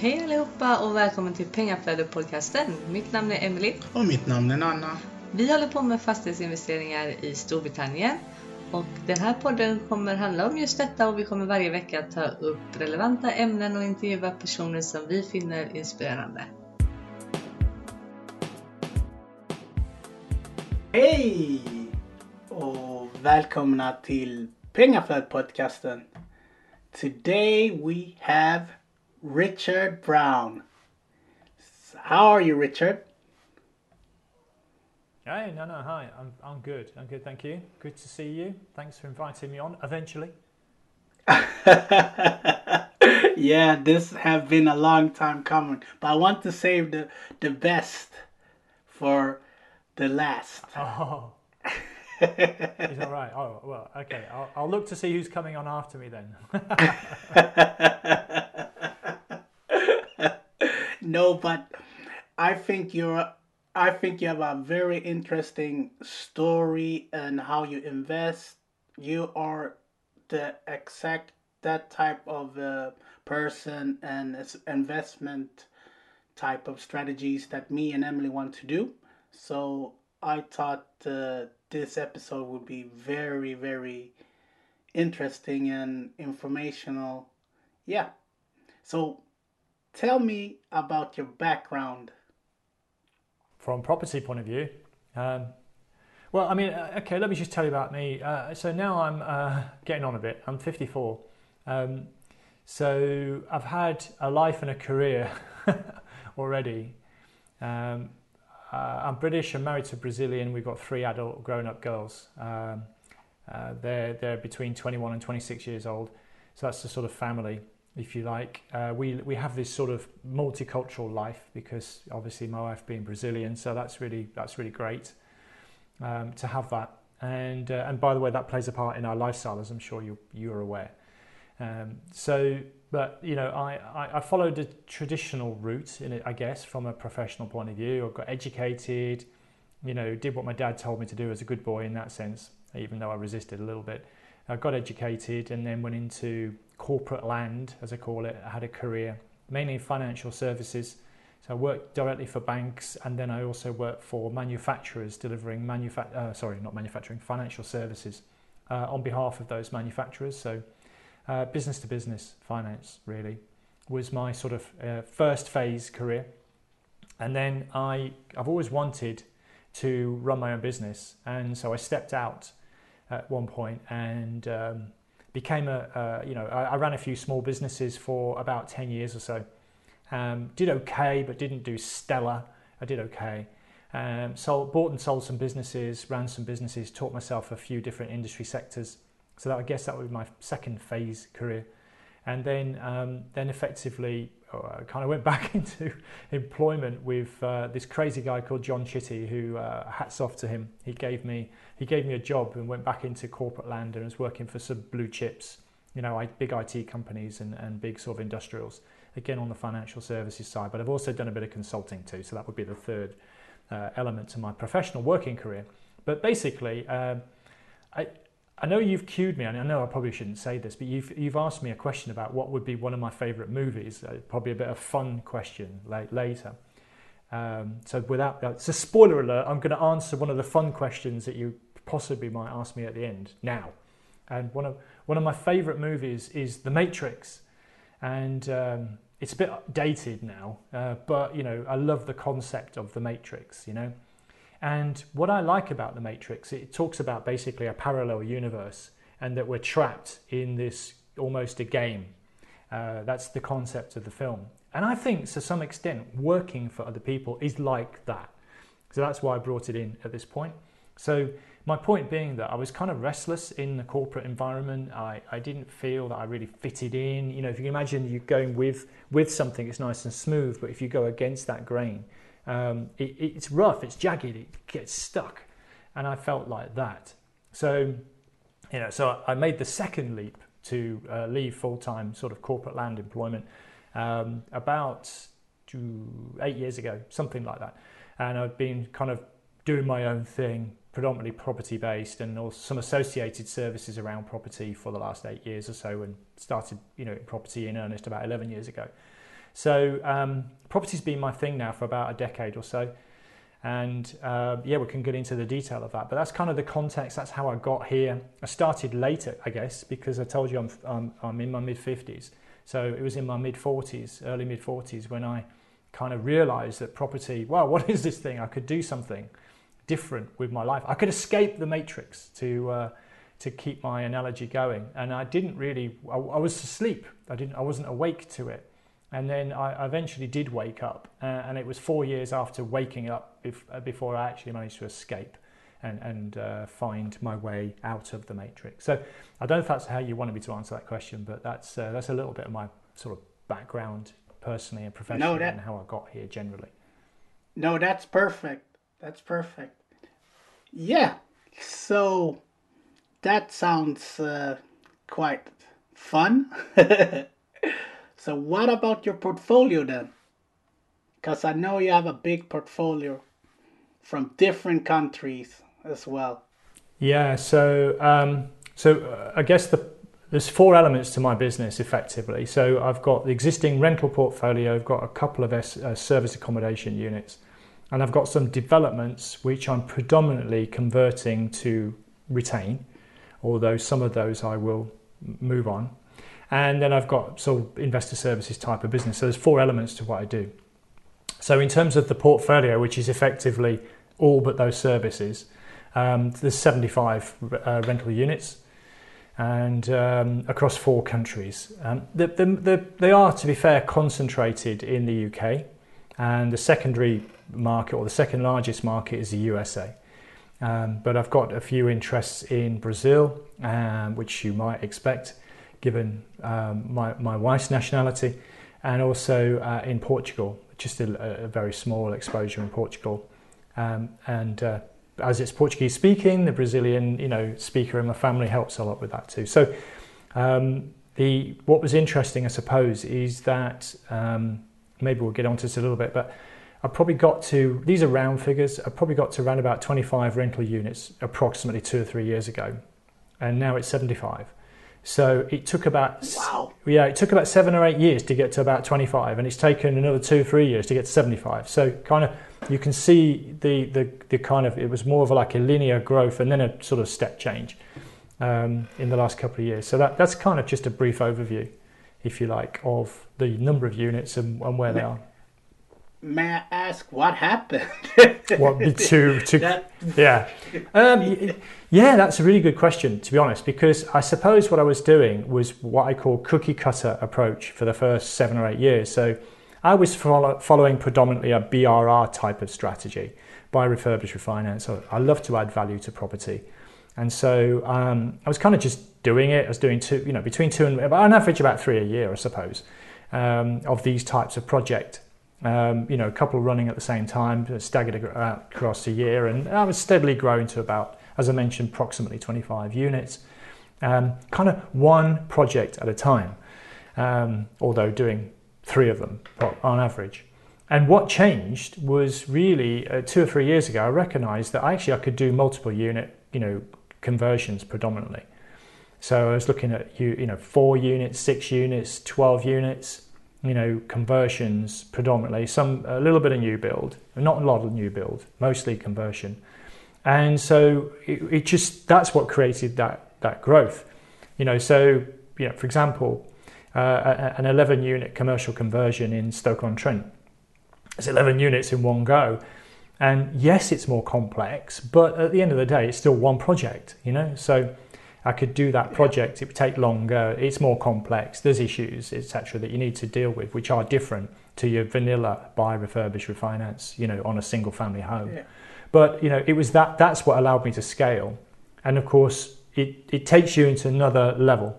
Hej allihopa och välkommen till Pengaflödet-podcasten. Mitt namn är Emily. Och mitt namn är Nanna. Vi håller på med fastighetsinvesteringar i Storbritannien. Och den här podden kommer handla om just detta och vi kommer varje vecka ta upp relevanta ämnen och intervjua personer som vi finner inspirerande. Hej! Och välkomna till Pengaflödet-podcasten. Today we have Richard Brown. How are you, Richard? Hey, no, no, hi. I'm, I'm good. I'm good, thank you. Good to see you. Thanks for inviting me on eventually. yeah, this have been a long time coming, but I want to save the the best for the last. Oh, is that right? Oh, well, okay. I'll, I'll look to see who's coming on after me then. no, but I think you're I think you have a very interesting story and how you invest. You are the exact that type of uh, person and investment type of strategies that me and Emily want to do. So I thought uh, this episode would be very very interesting and informational. Yeah. So tell me about your background From property point of view, um, well, I mean, uh, okay, let me just tell you about me. Uh, so now I'm uh, getting on a bit. I'm 54. Um, so I've had a life and a career already. Um, uh, I'm British. I'm married to a Brazilian. We've got three adult grown-up girls. Um, uh, they're they're between 21 and 26 years old. So that's the sort of family, if you like. Uh, we we have this sort of multicultural life because obviously my wife being Brazilian, so that's really that's really great um, to have that. And uh, and by the way, that plays a part in our lifestyle, as I'm sure you you are aware. Um, so, but you know, I, I, I followed a traditional route in it, I guess, from a professional point of view. I got educated, you know, did what my dad told me to do as a good boy in that sense, even though I resisted a little bit. I got educated and then went into corporate land, as I call it. I had a career mainly in financial services. So I worked directly for banks, and then I also worked for manufacturers delivering manufa- uh, sorry, not manufacturing, financial services uh, on behalf of those manufacturers. So uh, business to business finance really was my sort of uh, first phase career, and then I I've always wanted to run my own business, and so I stepped out at one point and um, became a, a you know I, I ran a few small businesses for about ten years or so. Um, did okay, but didn't do stellar. I did okay. Um, sold, bought and sold some businesses, ran some businesses, taught myself a few different industry sectors. So that I guess that would be my second phase career, and then um, then effectively uh, kind of went back into employment with uh, this crazy guy called John Chitty. Who uh, hats off to him. He gave me he gave me a job and went back into corporate land and was working for some blue chips, you know, big IT companies and, and big sort of industrials again on the financial services side, but I've also done a bit of consulting too. So that would be the third uh, element to my professional working career. But basically, um, I, I know you've cued me, and I know I probably shouldn't say this, but you've, you've asked me a question about what would be one of my favourite movies. Uh, probably a bit of fun question later. Um, so without uh, it's a spoiler alert, I'm going to answer one of the fun questions that you possibly might ask me at the end now. And one of one of my favourite movies is The Matrix, and um, it's a bit dated now, uh, but you know, I love the concept of the Matrix, you know. And what I like about the Matrix, it talks about basically a parallel universe and that we're trapped in this almost a game. Uh, that's the concept of the film. And I think to some extent, working for other people is like that. So that's why I brought it in at this point. So my point being that I was kind of restless in the corporate environment. I, I didn't feel that I really fitted in. You know, if you can imagine you going with with something, it's nice and smooth, but if you go against that grain, um, it, it's rough, it's jagged, it gets stuck, and I felt like that. So, you know, so I made the second leap to uh, leave full time sort of corporate land employment um, about two, eight years ago, something like that, and I've been kind of doing my own thing predominantly property based and also some associated services around property for the last eight years or so and started you know property in earnest about 11 years ago So um, property's been my thing now for about a decade or so. And uh, yeah, we can get into the detail of that. But that's kind of the context. That's how I got here. I started later, I guess, because I told you I'm, I'm, I'm in my mid 50s. So it was in my mid 40s, early mid 40s, when I kind of realized that property, wow, what is this thing? I could do something different with my life. I could escape the matrix to. Uh, to keep my analogy going. And I didn't really, I, I, was asleep. I didn't, I wasn't awake to it. And then I eventually did wake up, uh, and it was four years after waking up if, uh, before I actually managed to escape and, and uh, find my way out of the matrix. So I don't know if that's how you wanted me to answer that question, but that's uh, that's a little bit of my sort of background personally and professionally no, that, and how I got here generally. No, that's perfect. That's perfect. Yeah. So that sounds uh, quite fun. so, what about your portfolio then? Because I know you have a big portfolio from different countries as well. Yeah, so um, so uh, I guess the there's four elements to my business effectively. So I've got the existing rental portfolio, I've got a couple of uh, service accommodation units, and I've got some developments which I'm predominantly converting to retain although some of those I will move on. And then I've got sort of investor services type of business. So there's four elements to what I do. So in terms of the portfolio, which is effectively all but those services, um, there's 75 uh, rental units and um, across four countries. Um, the, the, the, they are, to be fair, concentrated in the UK, and the secondary market or the second largest market is the USA. Um, but I've got a few interests in Brazil, um, which you might expect given um, my, my wife's nationality, and also uh, in Portugal, just a, a, very small exposure in Portugal. Um, and uh, as it's Portuguese speaking, the Brazilian you know speaker in my family helps a lot with that too. So um, the what was interesting, I suppose, is that um, maybe we'll get onto this a little bit, but I probably got to, these are round figures, I probably got to around about 25 rental units approximately two or three years ago. And now it's 75. So it took about wow. yeah, it took about seven or eight years to get to about 25, and it's taken another two or three years to get to 75. So kind of you can see the the, the kind of it was more of like a linear growth and then a sort of step change um, in the last couple of years. So that that's kind of just a brief overview, if you like, of the number of units and, and where they are may I ask what happened? what to to that... yeah, um, yeah, that's a really good question to be honest. Because I suppose what I was doing was what I call cookie cutter approach for the first seven or eight years. So I was follow, following predominantly a BRR type of strategy, buy, refurbish, refinance. I love to add value to property, and so um, I was kind of just doing it. I was doing two, you know, between two and on average about three a year, I suppose, um, of these types of project um, you know, a couple running at the same time, staggered across the year, and I was steadily growing to about, as I mentioned, approximately 25 units, um, kind of one project at a time, um, although doing three of them on average. And what changed was really uh, two or three years ago, I recognized that actually I could do multiple unit, you know, conversions predominantly. So I was looking at you, you know, four units, six units, 12 units, you know, conversions predominantly, some a little bit of new build, not a lot of new build, mostly conversion. And so it, it just that's what created that that growth. You know, so you know, for example, uh, an 11 unit commercial conversion in Stoke on Trent. It's 11 units in one go. And yes, it's more complex, but at the end of the day, it's still one project, you know? So I could do that project. It would take longer. It's more complex. There's issues, etc., that you need to deal with, which are different to your vanilla buy, refurbish, refinance. You know, on a single family home. Yeah. But you know, it was that. That's what allowed me to scale. And of course, it it takes you into another level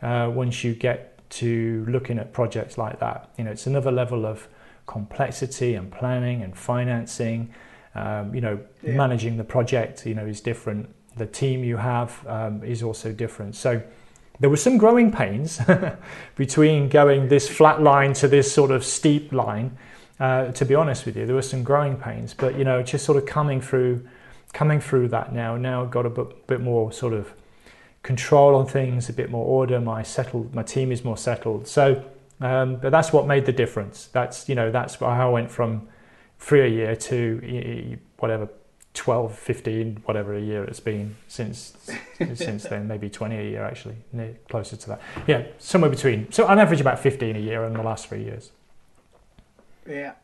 uh, once you get to looking at projects like that. You know, it's another level of complexity and planning and financing. Um, you know, yeah. managing the project. You know, is different the team you have um, is also different. So there were some growing pains between going this flat line to this sort of steep line. Uh, to be honest with you, there were some growing pains, but you know, just sort of coming through, coming through that now. Now I've got a bit, bit more sort of control on things, a bit more order. My settled, my team is more settled. So Um, but that's what made the difference. That's you know that's how I went from three a year to whatever 12, 15, whatever a year it's been since since then, maybe 20 a year actually, closer to that. Yeah, somewhere between. So on average about 15 a year in the last three years. Yeah,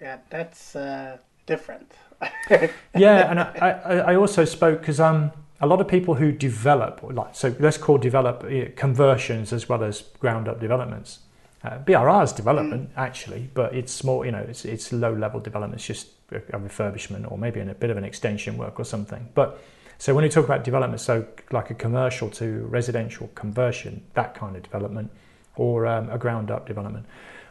yeah, that's uh, different. yeah, and I, I, I also spoke because um, a lot of people who develop, like so, let's call develop conversions as well as ground up developments. Uh, BRR's development mm. actually, but it's more You know, it's it's low level development. It's just a, a refurbishment or maybe in a bit of an extension work or something. But so when we talk about development, so like a commercial to residential conversion, that kind of development, or um, a ground up development,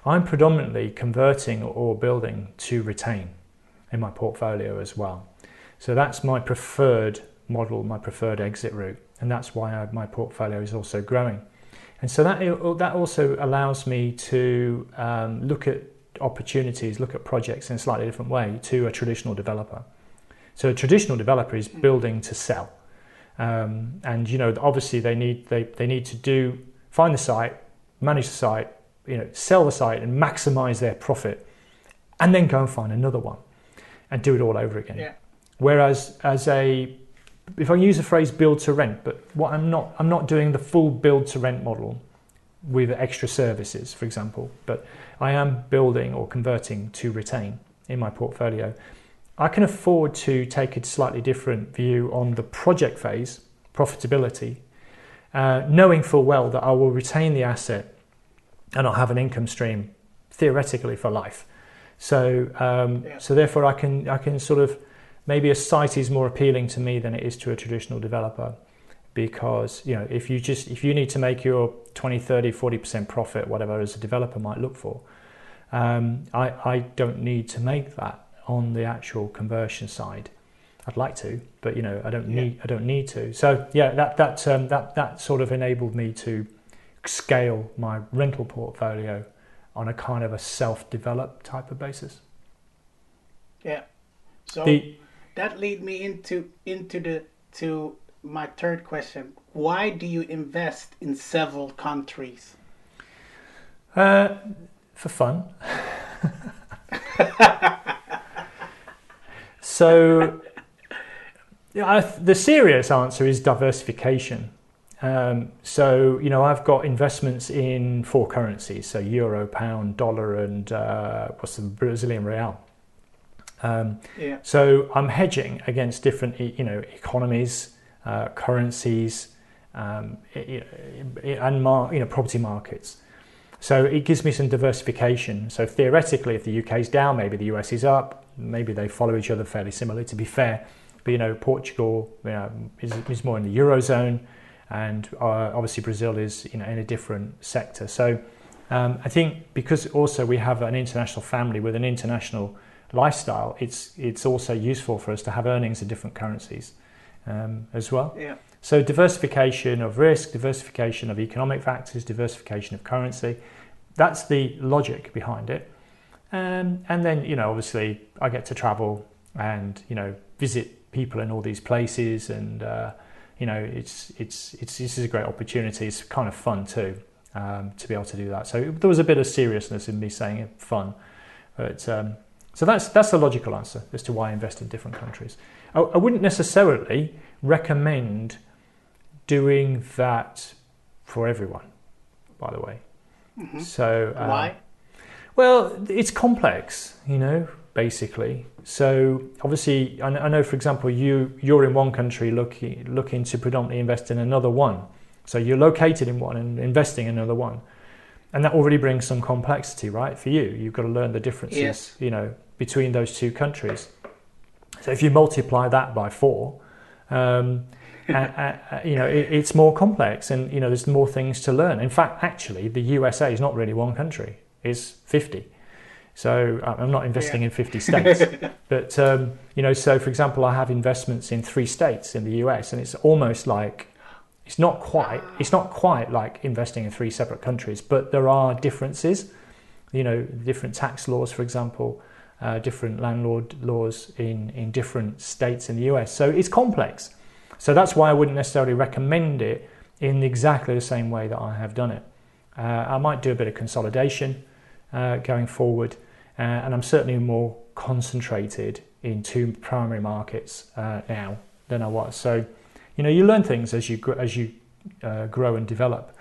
I'm predominantly converting or building to retain in my portfolio as well. So that's my preferred model, my preferred exit route, and that's why I, my portfolio is also growing. And so that that also allows me to um, look at opportunities, look at projects in a slightly different way to a traditional developer. So a traditional developer is building to sell, um, and you know obviously they need they, they need to do find the site, manage the site, you know sell the site and maximize their profit, and then go and find another one, and do it all over again. Yeah. Whereas as a if I use the phrase build to rent, but what I'm not I'm not doing the full build to rent model with extra services, for example, but I am building or converting to retain in my portfolio. I can afford to take a slightly different view on the project phase, profitability, uh, knowing full well that I will retain the asset and I'll have an income stream theoretically for life. So, um, yeah. so therefore, I can I can sort of maybe a site is more appealing to me than it is to a traditional developer. Because you know if you just if you need to make your 20 30 40% profit whatever as a developer might look for um, I, I don't need to make that on the actual conversion side. I'd like to but you know I don't need yeah. I don't need to. So yeah that that um, that that sort of enabled me to scale my rental portfolio on a kind of a self-developed type of basis. Yeah. So the, that lead me into into the to my third question. Why do you invest in several countries? Uh, for fun. so, yeah, I, the serious answer is diversification. Um, so, you know, I've got investments in four currencies, so euro, pound, dollar, and uh, what's the Brazilian real. Um, yeah. So I'm hedging against different, you know, economies, uh, currencies, um, and mar- you know property markets. So it gives me some diversification. So theoretically, if the UK is down, maybe the US is up. Maybe they follow each other fairly similarly. To be fair, but you know Portugal you know, is, is more in the eurozone, and uh, obviously Brazil is you know in a different sector. So um, I think because also we have an international family with an international lifestyle, it's it's also useful for us to have earnings in different currencies um, as well. Yeah. So diversification of risk, diversification of economic factors, diversification of currency. That's the logic behind it. Um, and then you know, obviously, I get to travel and you know visit people in all these places, and uh, you know, it's it's it's this is a great opportunity. It's kind of fun too um, to be able to do that. So there was a bit of seriousness in me saying it fun, but um, so that's that's the logical answer as to why I invest in different countries. I, I wouldn't necessarily recommend doing that for everyone, by the way. Mm-hmm. So um, why? Well, it's complex, you know, basically. So obviously, I, I know, for example, you you're in one country looking looking to predominantly invest in another one. So you're located in one and investing in another one and that already brings some complexity right for you you've got to learn the differences yes. you know between those two countries. So if you multiply that by four, um, you know it, it's more complex, and you know there's more things to learn. In fact, actually, the USA is not really one country; it's fifty. So I'm not investing yeah. in 50 states, but um, you know, so for example, I have investments in three states in the US, and it's almost like it's not quite it's not quite like investing in three separate countries, but there are differences. You know, different tax laws, for example, uh, different landlord laws in, in different states in the US. So it's complex. So that's why I wouldn't necessarily recommend it in exactly the same way that I have done it. Uh, I might do a bit of consolidation uh, going forward, uh, and I'm certainly more concentrated in two primary markets uh, now than I was. So, you know, you learn things as you as you uh, grow and develop.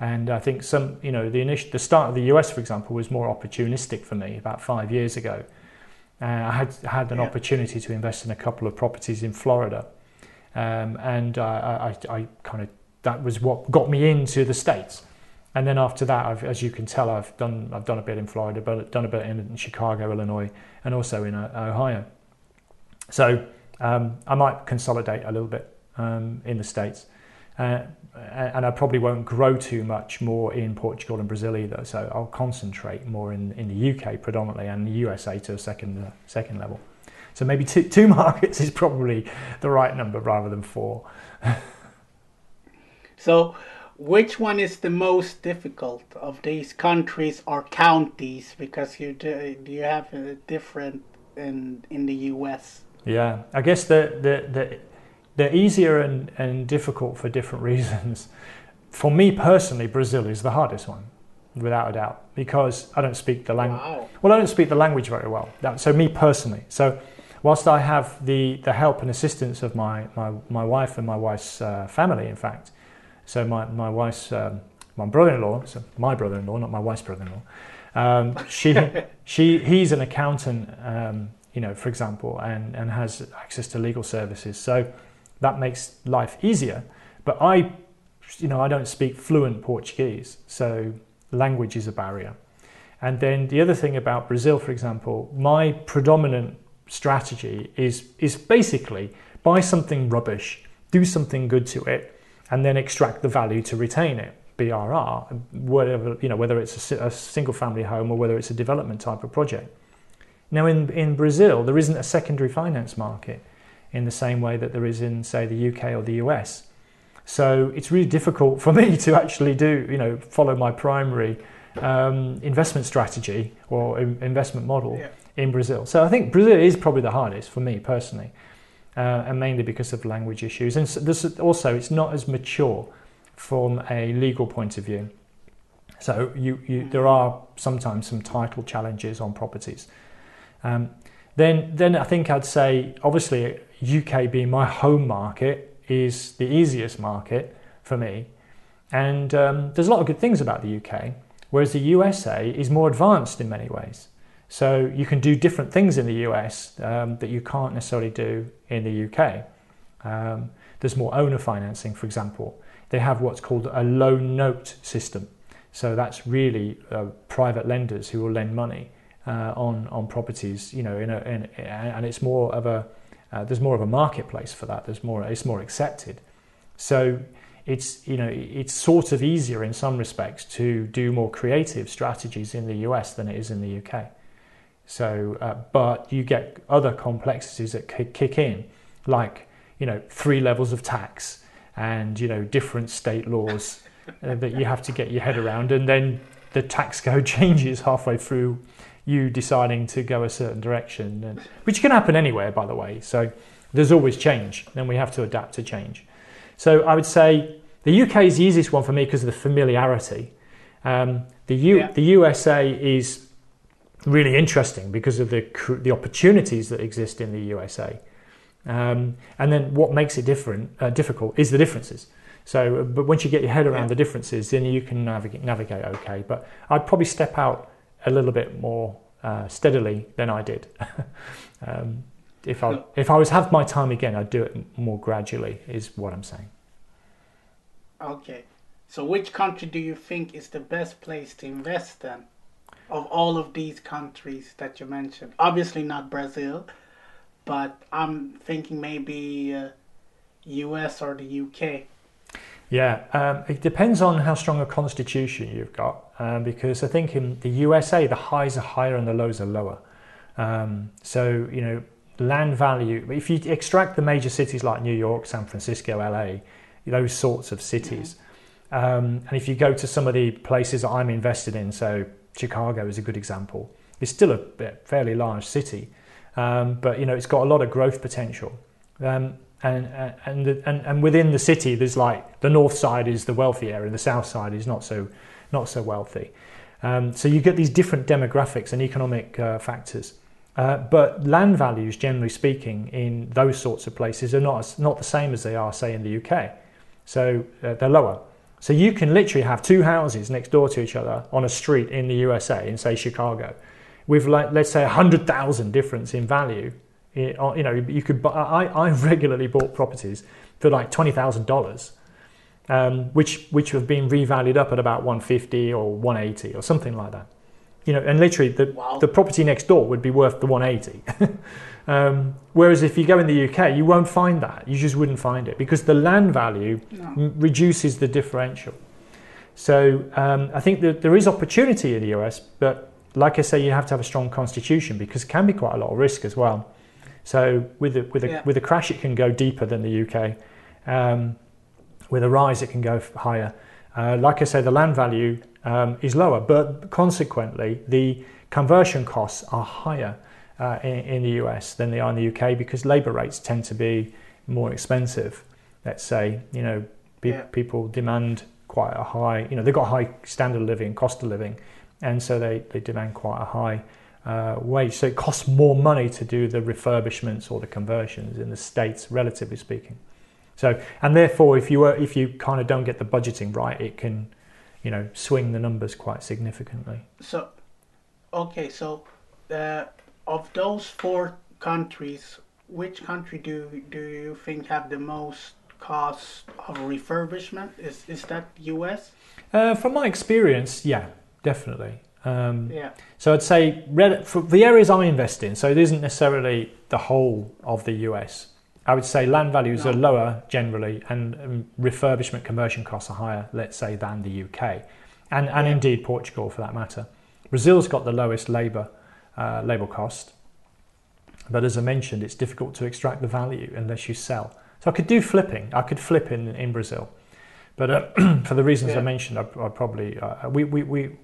And I think some, you know, the initial, the start of the US, for example, was more opportunistic for me about five years ago. Uh, I had had an yeah. opportunity to invest in a couple of properties in Florida, um, and I, I, I kind of that was what got me into the states. And then after that, I've, as you can tell, I've done I've done a bit in Florida, but done a bit in, in Chicago, Illinois, and also in uh, Ohio. So um, I might consolidate a little bit um, in the states, uh, and I probably won't grow too much more in Portugal and Brazil either. So I'll concentrate more in, in the UK predominantly and the USA to a second uh, second level. So maybe two, two markets is probably the right number rather than four. so which one is the most difficult of these countries or counties because you do, you have a different in in the US yeah I guess the the, the they're easier and, and difficult for different reasons for me personally Brazil is the hardest one without a doubt because I don't speak the language wow. well I don't speak the language very well so me personally so whilst I have the the help and assistance of my my, my wife and my wife's uh, family in fact so my my wife's um, my brother-in-law, so my brother-in-law, not my wife's brother-in-law. Um, she she he's an accountant, um, you know, for example, and and has access to legal services. So that makes life easier. But I, you know, I don't speak fluent Portuguese, so language is a barrier. And then the other thing about Brazil, for example, my predominant strategy is is basically buy something rubbish, do something good to it, and then extract the value to retain it. BRR, whatever you know, whether it's a, a single family home or whether it's a development type of project. Now, in, in Brazil, there isn't a secondary finance market in the same way that there is in, say, the UK or the US. So it's really difficult for me to actually do, you know, follow my primary um, investment strategy or investment model yeah. in Brazil. So I think Brazil is probably the hardest for me personally uh, and mainly because of language issues. And so also, it's not as mature from a legal point of view. So you, you, there are sometimes some title challenges on properties. Um, then, then I think I'd say, obviously, UK being my home market is the easiest market for me. And um, there's a lot of good things about the UK, whereas the USA is more advanced in many ways. So you can do different things in the US um, that you can't necessarily do in the UK. Um, there's more owner financing, for example. They have what's called a loan note system. So that's really uh, private lenders who will lend money uh, on on properties. You know, in a, in, and it's more of a uh, there's more of a marketplace for that. There's more it's more accepted. So it's you know it's sort of easier in some respects to do more creative strategies in the US than it is in the UK. So, uh, but you get other complexities that kick in, like you know three levels of tax and you know different state laws uh, that you have to get your head around, and then the tax code changes halfway through you deciding to go a certain direction, and, which can happen anywhere, by the way. So there's always change, and we have to adapt to change. So I would say the UK is the easiest one for me because of the familiarity. Um, the, U- yeah. the USA is really interesting because of the the opportunities that exist in the USA. Um, and then what makes it different uh, difficult is the differences. So, uh, but once you get your head around yeah. the differences, then you can navigate, navigate okay. But I'd probably step out a little bit more uh, steadily than I did. um, if I if I was have my time again, I'd do it more gradually. Is what I'm saying. Okay, so which country do you think is the best place to invest then? of all of these countries that you mentioned. Obviously not Brazil, but I'm thinking maybe uh, US or the UK. Yeah, um, it depends on how strong a constitution you've got, um, because I think in the USA the highs are higher and the lows are lower. Um, so you know, land value. If you extract the major cities like New York, San Francisco, LA, those sorts of cities, mm-hmm. and if you go to some of the places that I'm invested in, so Chicago is a good example. It's still a fairly large city, um, but you know it's got a lot of growth potential. And and, and and within the city, there's like the north side is the wealthy area, the south side is not so not so wealthy. Um, so you get these different demographics and economic uh, factors. Uh, but land values, generally speaking, in those sorts of places are not not the same as they are, say, in the UK. So uh, they're lower. So you can literally have two houses next door to each other on a street in the USA, in say Chicago, with like let's say a hundred thousand difference in value. You know, you could. Buy, I I regularly bought properties for like twenty thousand dollars, um, which which have been revalued up at about one fifty or one eighty or something like that you know, and literally the, wow. the property next door would be worth the 180. um, whereas if you go in the UK, you won't find that. You just wouldn't find it because the land value no. m- reduces the differential. So um, I think that there is opportunity in the US, but like I say, you have to have a strong constitution because it can be quite a lot of risk as well. So with a, with a, yeah. with a crash, it can go deeper than the UK. Um, with a rise, it can go higher. Uh, like I say, the land value um, is lower, but consequently, the conversion costs are higher uh, in, in, the US than they are in the UK because labour rates tend to be more expensive. Let's say, you know, pe- yeah. people demand quite a high, you know, they've got a high standard of living, cost of living, and so they, they demand quite a high uh, wage. So it costs more money to do the refurbishments or the conversions in the States, relatively speaking. So, and therefore, if you, if you kind of don't get the budgeting right, it can you know swing the numbers quite significantly. So, okay, so uh, of those four countries, which country do do you think have the most cost of refurbishment? Is is that U.S.? Uh, from my experience, yeah, definitely. Um, yeah. So I'd say for the areas I invest in, so it isn't necessarily the whole of the US. I would say land values no. are lower generally, and um, refurbishment conversion costs are higher, let's say, than the UK, and and yeah. indeed Portugal for that matter. Brazil's got the lowest labour uh, labour cost, but as I mentioned, it's difficult to extract the value unless you sell. So I could do flipping. I could flip in in Brazil, but uh, for the reasons yeah. I mentioned, I, I probably uh, we we we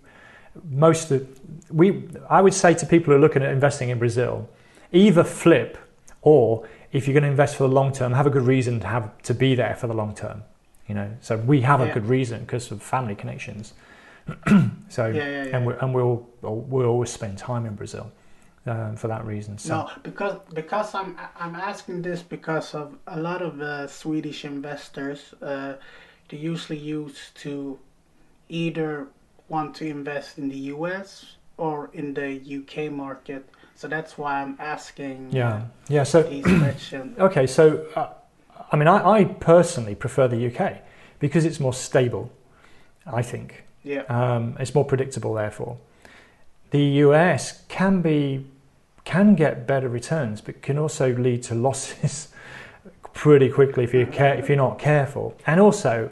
most of, we I would say to people who are looking at investing in Brazil, either flip or if you're going to invest for the long term, have a good reason to have to be there for the long term. You know, so we have yeah. a good reason because of family connections. so yeah, yeah, and we and we'll we'll always spend time in Brazil um, for that reason. So. No, because because I'm I'm asking this because of a lot of uh, Swedish investors. Uh, they usually use to either want to invest in the U.S. or in the U.K. market so that's why I'm asking. Yeah, yeah. So okay, so uh, I mean, I, I, personally prefer the UK because it's more stable. I think. Yeah. Um, it's more predictable, therefore. The US can be can get better returns, but can also lead to losses pretty quickly if you care, if you're not careful. And also,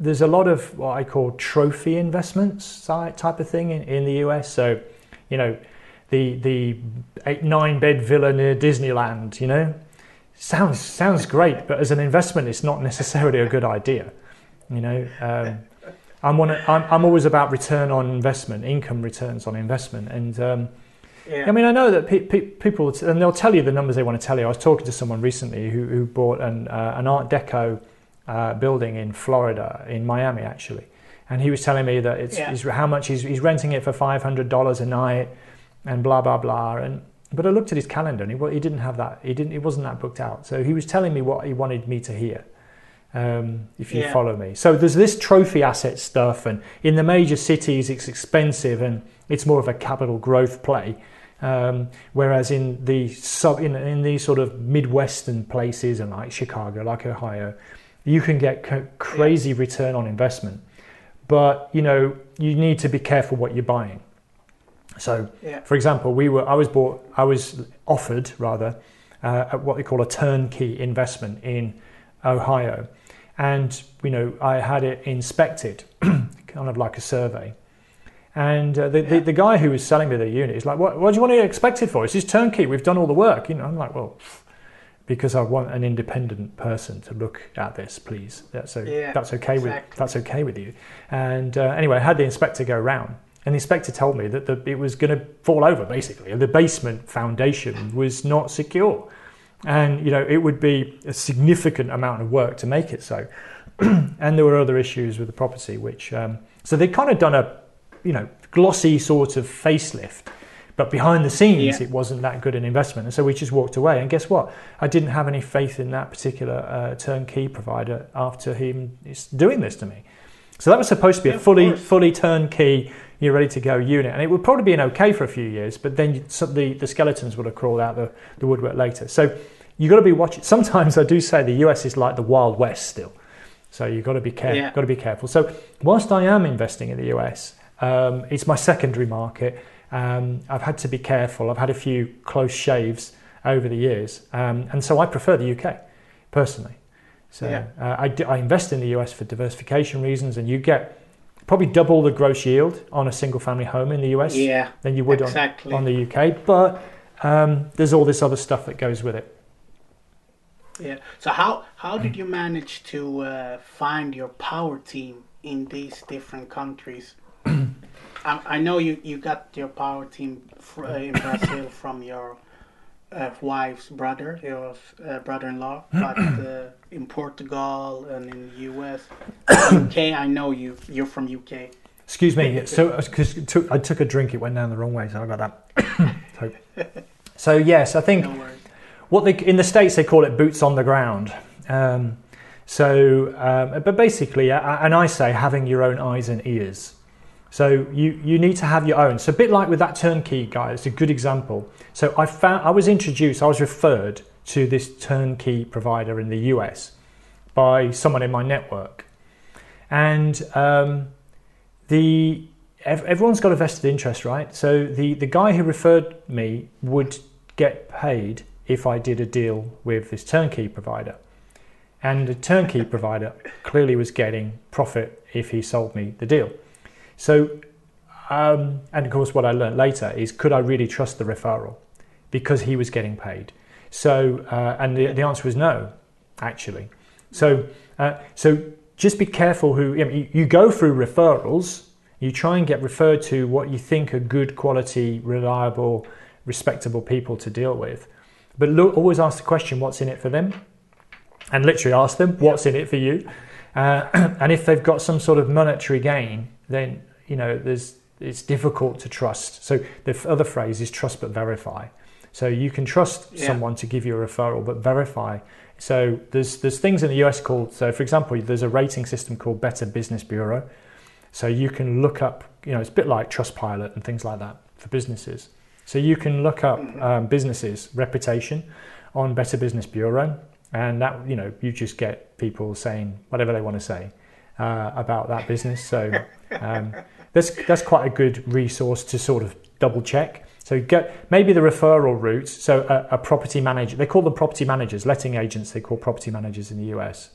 there's a lot of what I call trophy investments type of thing in, in the US. So, you know, the the eight nine bed villa near Disneyland. You know, sounds sounds great, but as an investment, it's not necessarily a good idea. You know, um, I'm one. I'm, I'm always about return on investment, income returns on investment, and. Um, yeah. I mean, I know that pe- pe- people, and they'll tell you the numbers they want to tell you. I was talking to someone recently who, who bought an, uh, an Art Deco uh, building in Florida, in Miami actually, and he was telling me that it's, yeah. how much he's, he's renting it for five hundred dollars a night and blah blah blah. And but I looked at his calendar and he, he didn't have that. He didn't. It wasn't that booked out. So he was telling me what he wanted me to hear. Um, if you yeah. follow me. So there's this trophy asset stuff, and in the major cities it's expensive and it's more of a capital growth play. Um, whereas in the sub in, in these sort of midwestern places and like Chicago, like Ohio, you can get c- crazy yeah. return on investment. But you know you need to be careful what you're buying. So, yeah. for example, we were I was bought I was offered rather uh, what they call a turnkey investment in Ohio, and you know I had it inspected, kind of like a survey. And uh, the, yeah. the, the guy who was selling me the unit is like, what, what do you want to expect it for? It's just turnkey. We've done all the work. You know, I'm like, well, because I want an independent person to look at this, please. That's, yeah, that's okay exactly. with that's okay with you. And uh, anyway, I had the inspector go round, and the inspector told me that the, it was going to fall over basically. The basement foundation was not secure. And, you know, it would be a significant amount of work to make it so. and there were other issues with the property, which um, So they'd kind of done a, you know, glossy sort of facelift, but behind the scenes Yeah. it wasn't that good an investment. And so we just walked away. And guess what? I didn't have any faith in that particular uh, turnkey provider after him is doing this to me. So that was supposed to be Yeah, a fully fully turnkey, you're ready to go unit, and it would probably be been okay for a few years, but then some, the the skeletons would have crawled out the, the woodwork later. So you've got to be watching. Sometimes I do say the US is like the Wild West still, so you've got to be careful. Yeah. Got to be careful. So whilst I am investing in the US, um, it's my secondary market. Um, I've had to be careful. I've had a few close shaves over the years, um, and so I prefer the UK personally. So Yeah. uh, I, d- I invest in the US for diversification reasons, and you get probably double the gross yield on a single family home in the US Yeah, than you would exactly. on, on the UK. But um, there's all this other stuff that goes with it. Yeah. So how how did you manage to uh, find your power team in these different countries? I, I know you, you got your power team fr- uh, in Brazil from your uh, wife's brother, your uh, brother-in-law, but uh, in Portugal and in the US, UK. I know you. You're from UK. Excuse me. So, because I took a drink, it went down the wrong way, so I got that. so, so yes, I think No what they in the states they call it boots on the ground. Um, so, um, but basically, uh, and I say having your own eyes and ears. So you you need to have your own. So a bit like with that turnkey guy, it's a good example. So I found I was introduced, I was referred to this turnkey provider in the US by someone in my network, and um, the everyone's got a vested interest, right? So the the guy who referred me would get paid if I did a deal with this turnkey provider. And the turnkey provider clearly was getting profit if he sold me the deal. So, um, and of course, what I learned later is could I really trust the referral because he was getting paid? So, uh, and the, the answer was no, actually. So, uh, so just be careful who you, you go through referrals. You try and get referred to what you think are good quality, reliable, respectable people to deal with. But look, always ask the question, what's in it for them? And literally ask them, what's in it for you? Uh, and if they've got some sort of monetary gain, then you know there's it's difficult to trust. So the other phrase is trust but verify. So you can trust Yeah. someone to give you a referral, but verify. So there's there's things in the US called so for example there's a rating system called Better Business Bureau. So you can look up you know it's a bit like Trustpilot and things like that for businesses. So you can look up um, businesses reputation on Better Business Bureau, and that you know you just get people saying whatever they want to say uh, about that business. So um, that's that's quite a good resource to sort of double check. So get maybe the referral route. So a, a property manager, they call them property managers, letting agents. They call property managers in the US.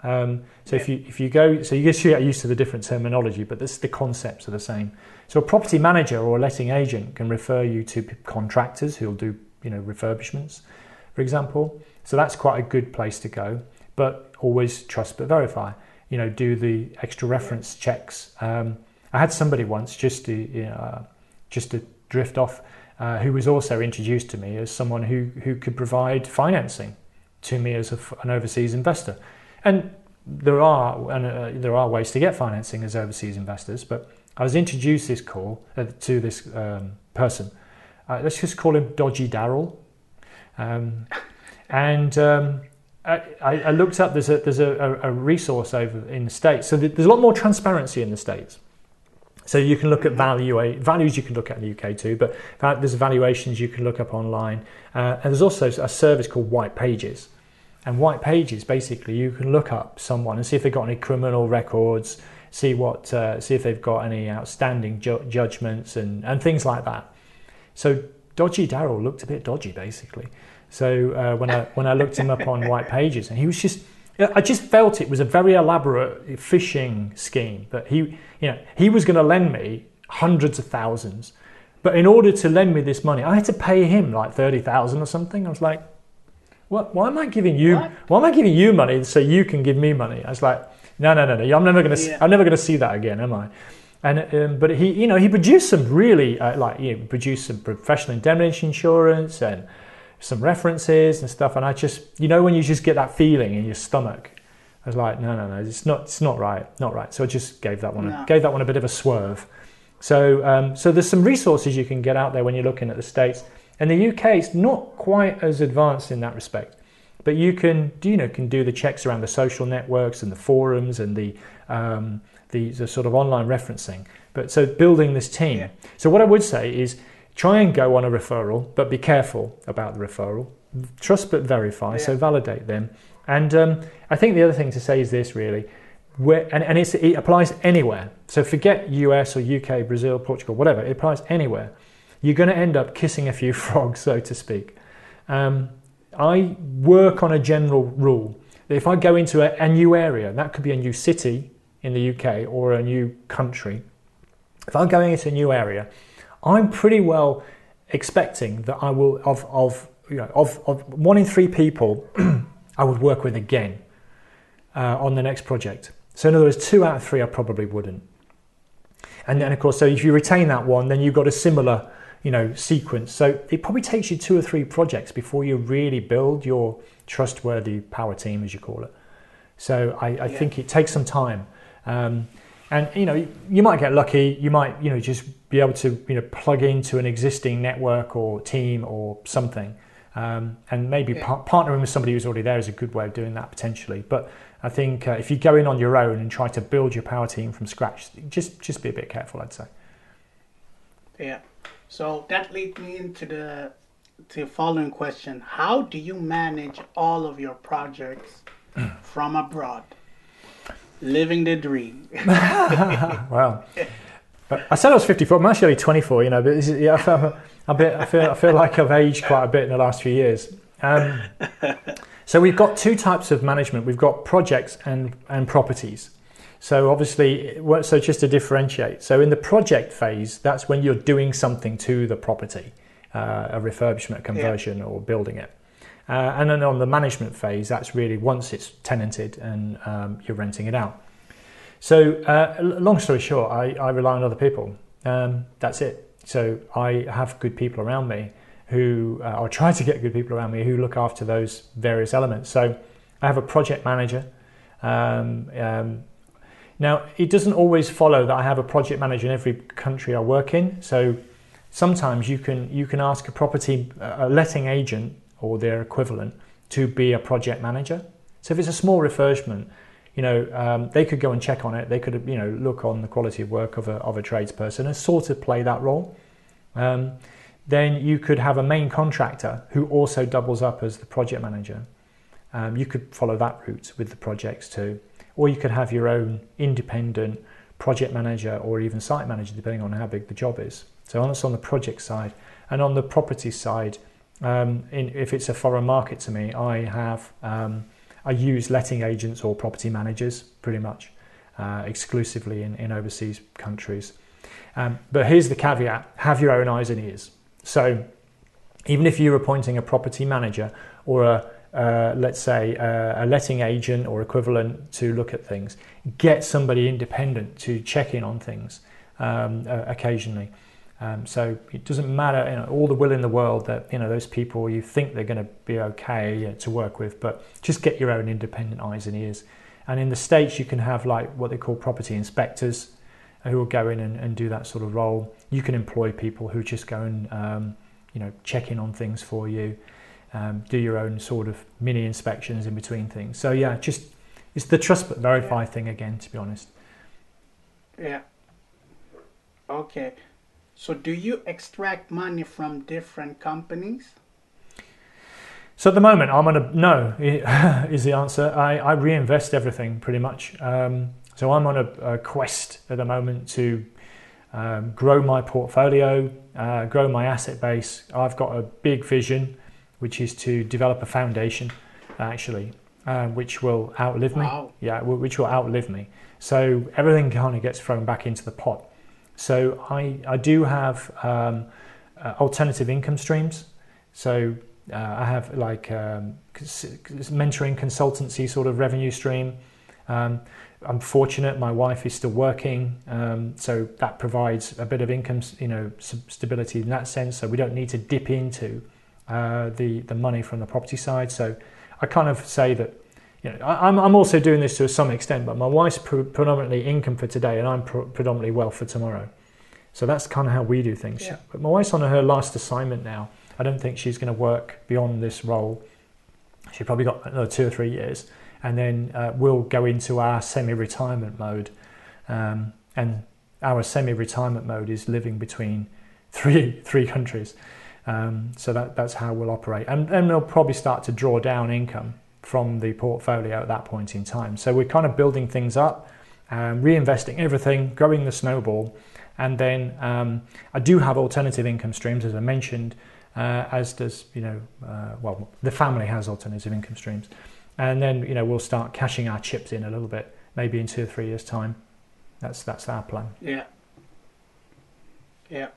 Um, so if you if you go, so you get used to the different terminology, but this, the concepts are the same. So a property manager or a letting agent can refer you to contractors who'll do you know refurbishments, for example. So that's quite a good place to go. But always trust but verify. You know, do the extra reference checks. Um, I had somebody once just to you know, uh, just to drift off, uh, who was also introduced to me as someone who who could provide financing to me as a an overseas investor. And there are and uh, there are ways to get financing as overseas investors, but I was introduced this call uh, to this um, person. Uh, let's just call him Dodgy Daryl. Um, and um, I, I looked up. There's a there's a, a, resource over in the states. So there's a lot more transparency in the states. So you can look at value values you can look at in the UK too, but there's valuations you can look up online, uh, and there's also a service called White Pages. And White Pages basically you can look up someone and see if they've got any criminal records, see what uh, see if they've got any outstanding ju- judgments and and things like that. So Dodgy Daryl looked a bit dodgy basically. So uh, when I when I looked him up on White Pages, and he was just, I just felt it was a very elaborate phishing scheme. But he, you know, he was going to lend me hundreds of thousands, but in order to lend me this money, I had to pay him like thirty thousand or something. I was like, what? Why am I giving you? What? Why am I giving you money so you can give me money? I was like, no, no, no, no. I'm never going to. Yeah. I'm never going to see that again, am I? And um, but he, you know, he produced some really uh, like you know, produced some professional indemnity insurance and some references and stuff. And I just, you know, when you just get that feeling in your stomach, I was like, no, no, no, it's not, it's not right, not right. So I just gave that one, No. a, gave that one a bit of a swerve. So, um, so there's some resources you can get out there when you're looking at the states. And the UK is not quite as advanced in that respect, but you can, you know, can do the checks around the social networks and the forums and the, um, the, the sort of online referencing. But so building this team. Yeah. So what I would say is try and go on a referral, but be careful about the referral. Trust but verify. So validate them. And um, I think the other thing to say is this really, where, and, it applies anywhere. So forget US or UK, Brazil, Portugal, whatever. It applies anywhere. You're going to end up kissing a few frogs, so to speak. Um, I work on a general rule. that If I go into a, a new area, that could be a new city in the UK or a new country. If I'm going into a new area, I'm pretty well expecting that I will of of you know of, of one in three people I would work with again uh, on the next project. So in other words, two out of three I probably wouldn't. And then of course, so if you retain that one, then you've got a similar you know sequence. So it probably takes you two or three projects before you really build your trustworthy power team, as you call it. So I, I Yeah. think it takes some time. Um, and you know you might get lucky you might you know just be able to you know plug into an existing network or team or something um, and maybe Yeah. par- partnering with somebody who's already there is a good way of doing that potentially but i think uh, if you go in on your own and try to build your power team from scratch just just be a bit careful i'd say Yeah. So that leads me into the to the following question: How do you manage all of your projects from abroad? Living the dream. wow but i said i was 54 i'm actually 24 you know but this is, yeah, I, feel, a bit, I, feel, I feel like i've aged quite a bit in the last few years. Um, so we've got two types of management. We've got projects and, and properties. So obviously so just to differentiate so in the project phase that's when you're doing something to the property uh, a refurbishment conversion or building it. Uh, and then on the management phase that's really once it's tenanted and um, you're renting it out so, uh, long story short, I, I rely on other people. Um, that's it. So, I have good people around me who, uh, or try to get good people around me who look after those various elements. So, I have a project manager. Um, um, now, it doesn't always follow that I have a project manager in every country I work in. So, sometimes you can you can ask a property a letting agent or their equivalent to be a project manager. So, if it's a small refurbishment you know, um, they could go and check on it. They could, you know, look on the quality of work of a, of a tradesperson and sort of play that role. Um, then you could have a main contractor who also doubles up as the project manager. Um, you could follow that route with the projects too. Or you could have your own independent project manager or even site manager, depending on how big the job is. So that's on the project side. And on the property side, um, in, if it's a foreign market to me, I have um, I use letting agents or property managers pretty much uh, exclusively in, in overseas countries. Um, but here's the caveat have your own eyes and ears. So even if you're appointing a property manager or a uh, let's say uh, a letting agent or equivalent to look at things, get somebody independent to check in on things um, uh, occasionally. Um, so it doesn't matter, you know, all the will in the world that you know those people you think they're going to be okay uh, to work with, but just get your own independent eyes and ears. And in the states, you can have like what they call property inspectors, who will go in and, and do that sort of role. You can employ people who just go and um, you know check in on things for you, um, do your own sort of mini inspections in between things. So yeah, just it's the trust but verify thing again, to be honest. Yeah. Okay. So do you extract money from different companies? So at the moment, I'm on a no is the answer. I, I reinvest everything pretty much. Um, so I'm on a, a, quest at the moment to um, grow my portfolio, uh, grow my asset base. I've got a big vision, which is to develop a foundation, actually, uh, which will outlive Wow. me. Yeah, which will outlive me. So everything kind of gets thrown back into the pot. So I, I do have um, uh, alternative income streams. So uh, I have like um, mentoring consultancy sort of revenue stream. Um, I'm fortunate my wife is still working, um, so that provides a bit of income, you know, stability in that sense. So we don't need to dip into uh, the the money from the property side. So I kind of say that you know, I, am I'm also doing this to some extent, but my wife's pre- predominantly income for today, and I'm pre- predominantly wealth for tomorrow. So that's kind of how we do things. Yeah. But my wife's on her last assignment now. I don't think she's going to work beyond this role. She probably got another two or three years, and then uh, we'll go into our semi-retirement mode. Um, and our semi-retirement mode is living between three three countries. Um, so that, that's how we'll operate, and then we'll probably start to draw down income from the portfolio at that point in time. So we're kind of building things up, um, reinvesting everything, growing the snowball, and then um, I do have alternative income streams, as I mentioned, uh, as does, you know, uh, well, the family has alternative income streams. And then, you know, we'll start cashing our chips in a little bit, maybe in two or three years' time. That's, that's our plan. Yeah. Yeah.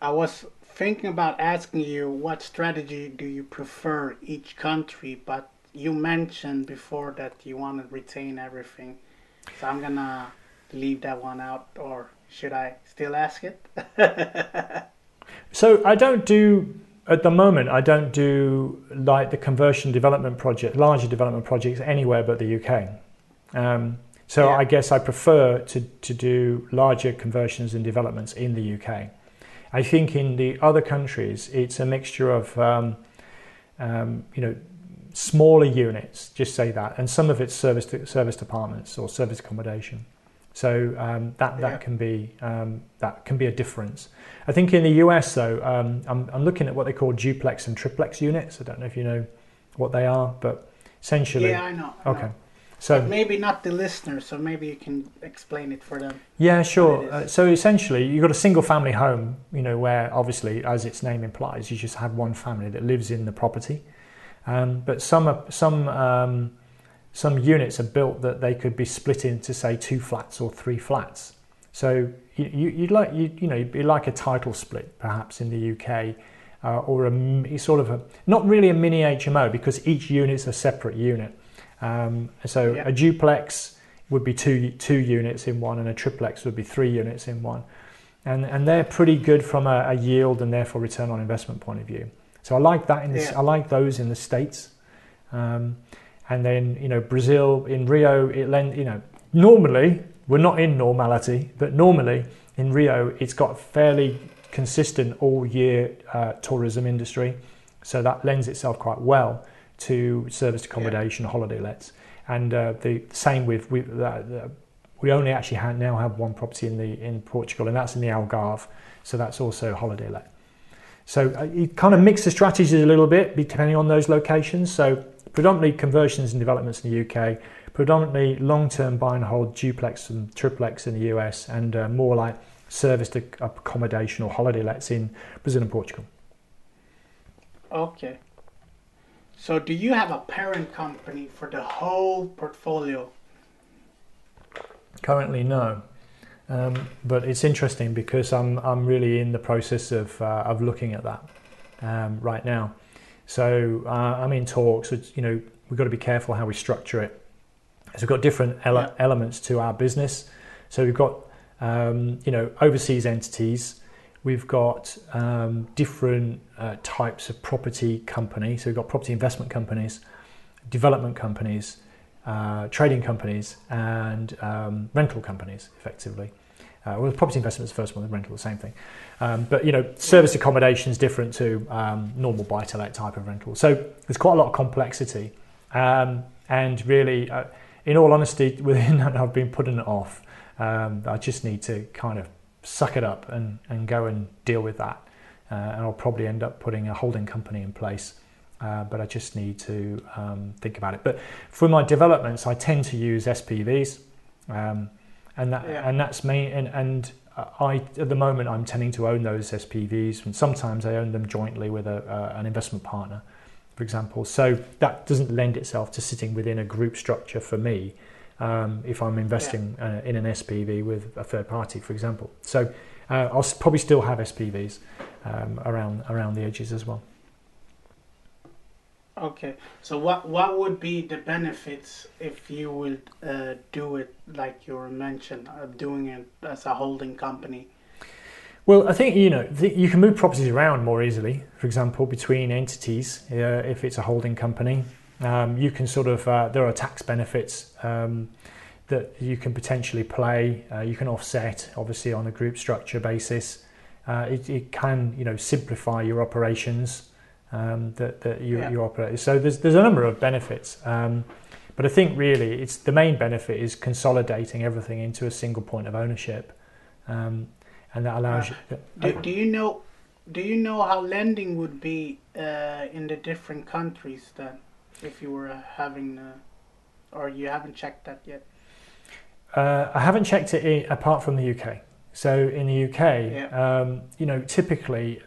I was thinking about asking you what strategy do you prefer each country, but you mentioned before that you want to retain everything. So I'm going to leave that one out or should I still ask it? so I don't do at the moment. I don't do like the conversion development project, larger development projects anywhere but the UK. Um, so yeah. I guess I prefer to to do larger conversions and developments in the UK. I think in the other countries it's a mixture of um, um, you know smaller units, just say that, and some of it's service to, service departments or service accommodation. So um, that that yeah. can be um, that can be a difference. I think in the US though, um, I'm, I'm looking at what they call duplex and triplex units. I don't know if you know what they are, but essentially. Yeah, I know. I okay. Know. So but maybe not the listeners, so maybe you can explain it for them. Yeah, sure. Uh, so essentially, you've got a single family home, you know, where obviously, as its name implies, you just have one family that lives in the property. Um, but some some um, some units are built that they could be split into say two flats or three flats. So you, would like you, you know you'd be like a title split perhaps in the UK, uh, or a sort of a not really a mini HMO because each unit's a separate unit. Um, so yeah. a duplex would be two two units in one, and a triplex would be three units in one, and and they're pretty good from a, a yield and therefore return on investment point of view. So I like that in the, yeah. I like those in the states. Um, and then you know Brazil in Rio it lend you know normally we're not in normality but normally in Rio it's got fairly consistent all year uh, tourism industry so that lends itself quite well to service accommodation yeah. holiday lets and uh, the same with we, uh, we only actually have, now have one property in the in Portugal and that's in the Algarve so that's also holiday let so uh, you kind of mix the strategies a little bit depending on those locations so predominantly conversions and developments in the UK, predominantly long-term buy and hold duplex and triplex in the US, and uh, more like serviced accommodation or holiday lets in Brazil and Portugal. Okay. So do you have a parent company for the whole portfolio? Currently, no. Um, but it's interesting because I'm I'm really in the process of uh, of looking at that um, right now. So uh, I'm in talks. You know, we've got to be careful how we structure it. So we've got different ele- yeah. elements to our business. So we've got um, you know overseas entities. We've got um, different uh, types of property companies. So we've got property investment companies, development companies, uh, trading companies, and um, rental companies, effectively. Uh, well, property investment is the first one, the rental, the same thing. Um, but you know, service accommodation is different to um, normal buy-to-let type of rental. So there's quite a lot of complexity, um, and really, uh, in all honesty, within that, I've been putting it off. Um, I just need to kind of suck it up and, and go and deal with that. Uh, and I'll probably end up putting a holding company in place. Uh, but I just need to um, think about it. But for my developments, I tend to use SPVs, um, and that yeah. and that's me. And, and I, at the moment, I'm tending to own those SPVs, and sometimes I own them jointly with a, uh, an investment partner, for example. So that doesn't lend itself to sitting within a group structure for me um, if I'm investing yeah. uh, in an SPV with a third party, for example. So uh, I'll probably still have SPVs um, around around the edges as well. Okay, so what what would be the benefits if you would uh, do it like you were mentioned, uh, doing it as a holding company? Well, I think you know you can move properties around more easily. For example, between entities, uh, if it's a holding company, Um, you can sort of uh, there are tax benefits um, that you can potentially play. Uh, you can offset, obviously, on a group structure basis. Uh, it, it, can, you know, simplify your operations um, that, that you, yeah. you operate. So there's there's a number of benefits. Um, but I think really it's the main benefit is consolidating everything into a single point of ownership, um, and that allows uh, you. Do, do you know? Do you know how lending would be uh, in the different countries then, if you were having, uh, or you haven't checked that yet? Uh, I haven't checked it in, apart from the UK. So in the UK, yeah. um, you know, typically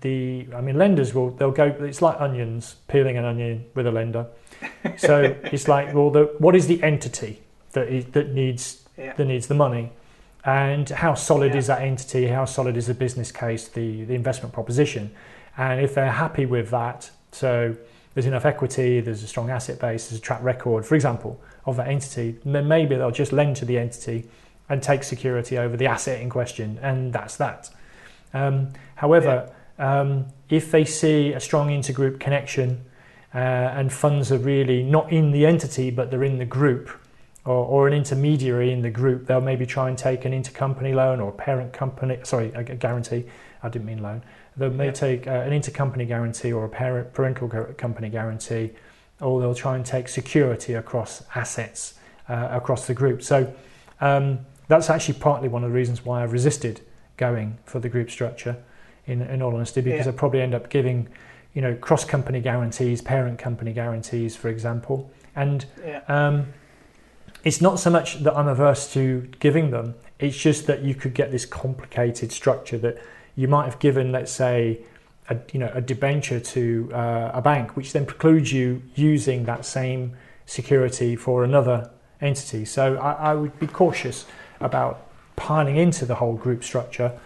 the I mean lenders will they'll go it's like onions peeling an onion with a lender. So it's like well the what is the entity that is, that needs yeah. that needs the money, and how solid yeah. is that entity? How solid is the business case? The the investment proposition, and if they're happy with that, so there's enough equity, there's a strong asset base, there's a track record, for example, of that entity, then maybe they'll just lend to the entity and take security over the asset in question, and that's that. Um, however, yeah. Um, if they see a strong intergroup connection uh, and funds are really not in the entity but they're in the group or, or, an intermediary in the group, they'll maybe try and take an intercompany loan or a parent company, sorry, a guarantee. I didn't mean loan. They may yeah. take uh, an intercompany guarantee or a parent parental company guarantee, or they'll try and take security across assets uh, across the group. So um, that's actually partly one of the reasons why I resisted going for the group structure. In, in all honesty, because yeah. I probably end up giving you know, cross company guarantees, parent company guarantees, for example. And yeah. um, it's not so much that I'm averse to giving them, it's just that you could get this complicated structure that you might have given, let's say, a, you know, a debenture to uh, a bank, which then precludes you using that same security for another entity. So I, I would be cautious about piling into the whole group structure,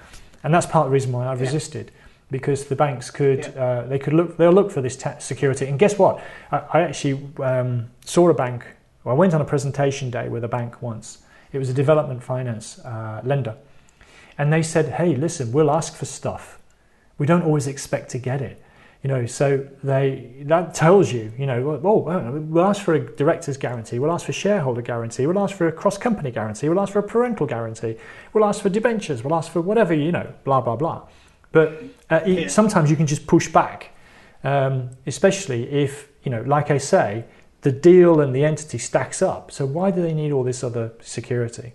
and that's part of the reason why I resisted. Yeah because the banks could yeah. uh, they could look they'll look for this security. And guess what? I, I actually um, saw a bank well, I went on a presentation day with a bank once. It was a development finance uh, lender. And they said hey listen we'll ask for stuff. We don't always expect to get it you know so they that tells you you know oh we'll ask for a director's guarantee we'll ask for shareholder guarantee we'll ask for a cross company guarantee we'll ask for a parental guarantee we'll ask for debentures we'll ask for whatever you know blah blah blah but uh, yeah. sometimes you can just push back, um, especially if, you know, like I say, the deal and the entity stacks up. So why do they need all this other security?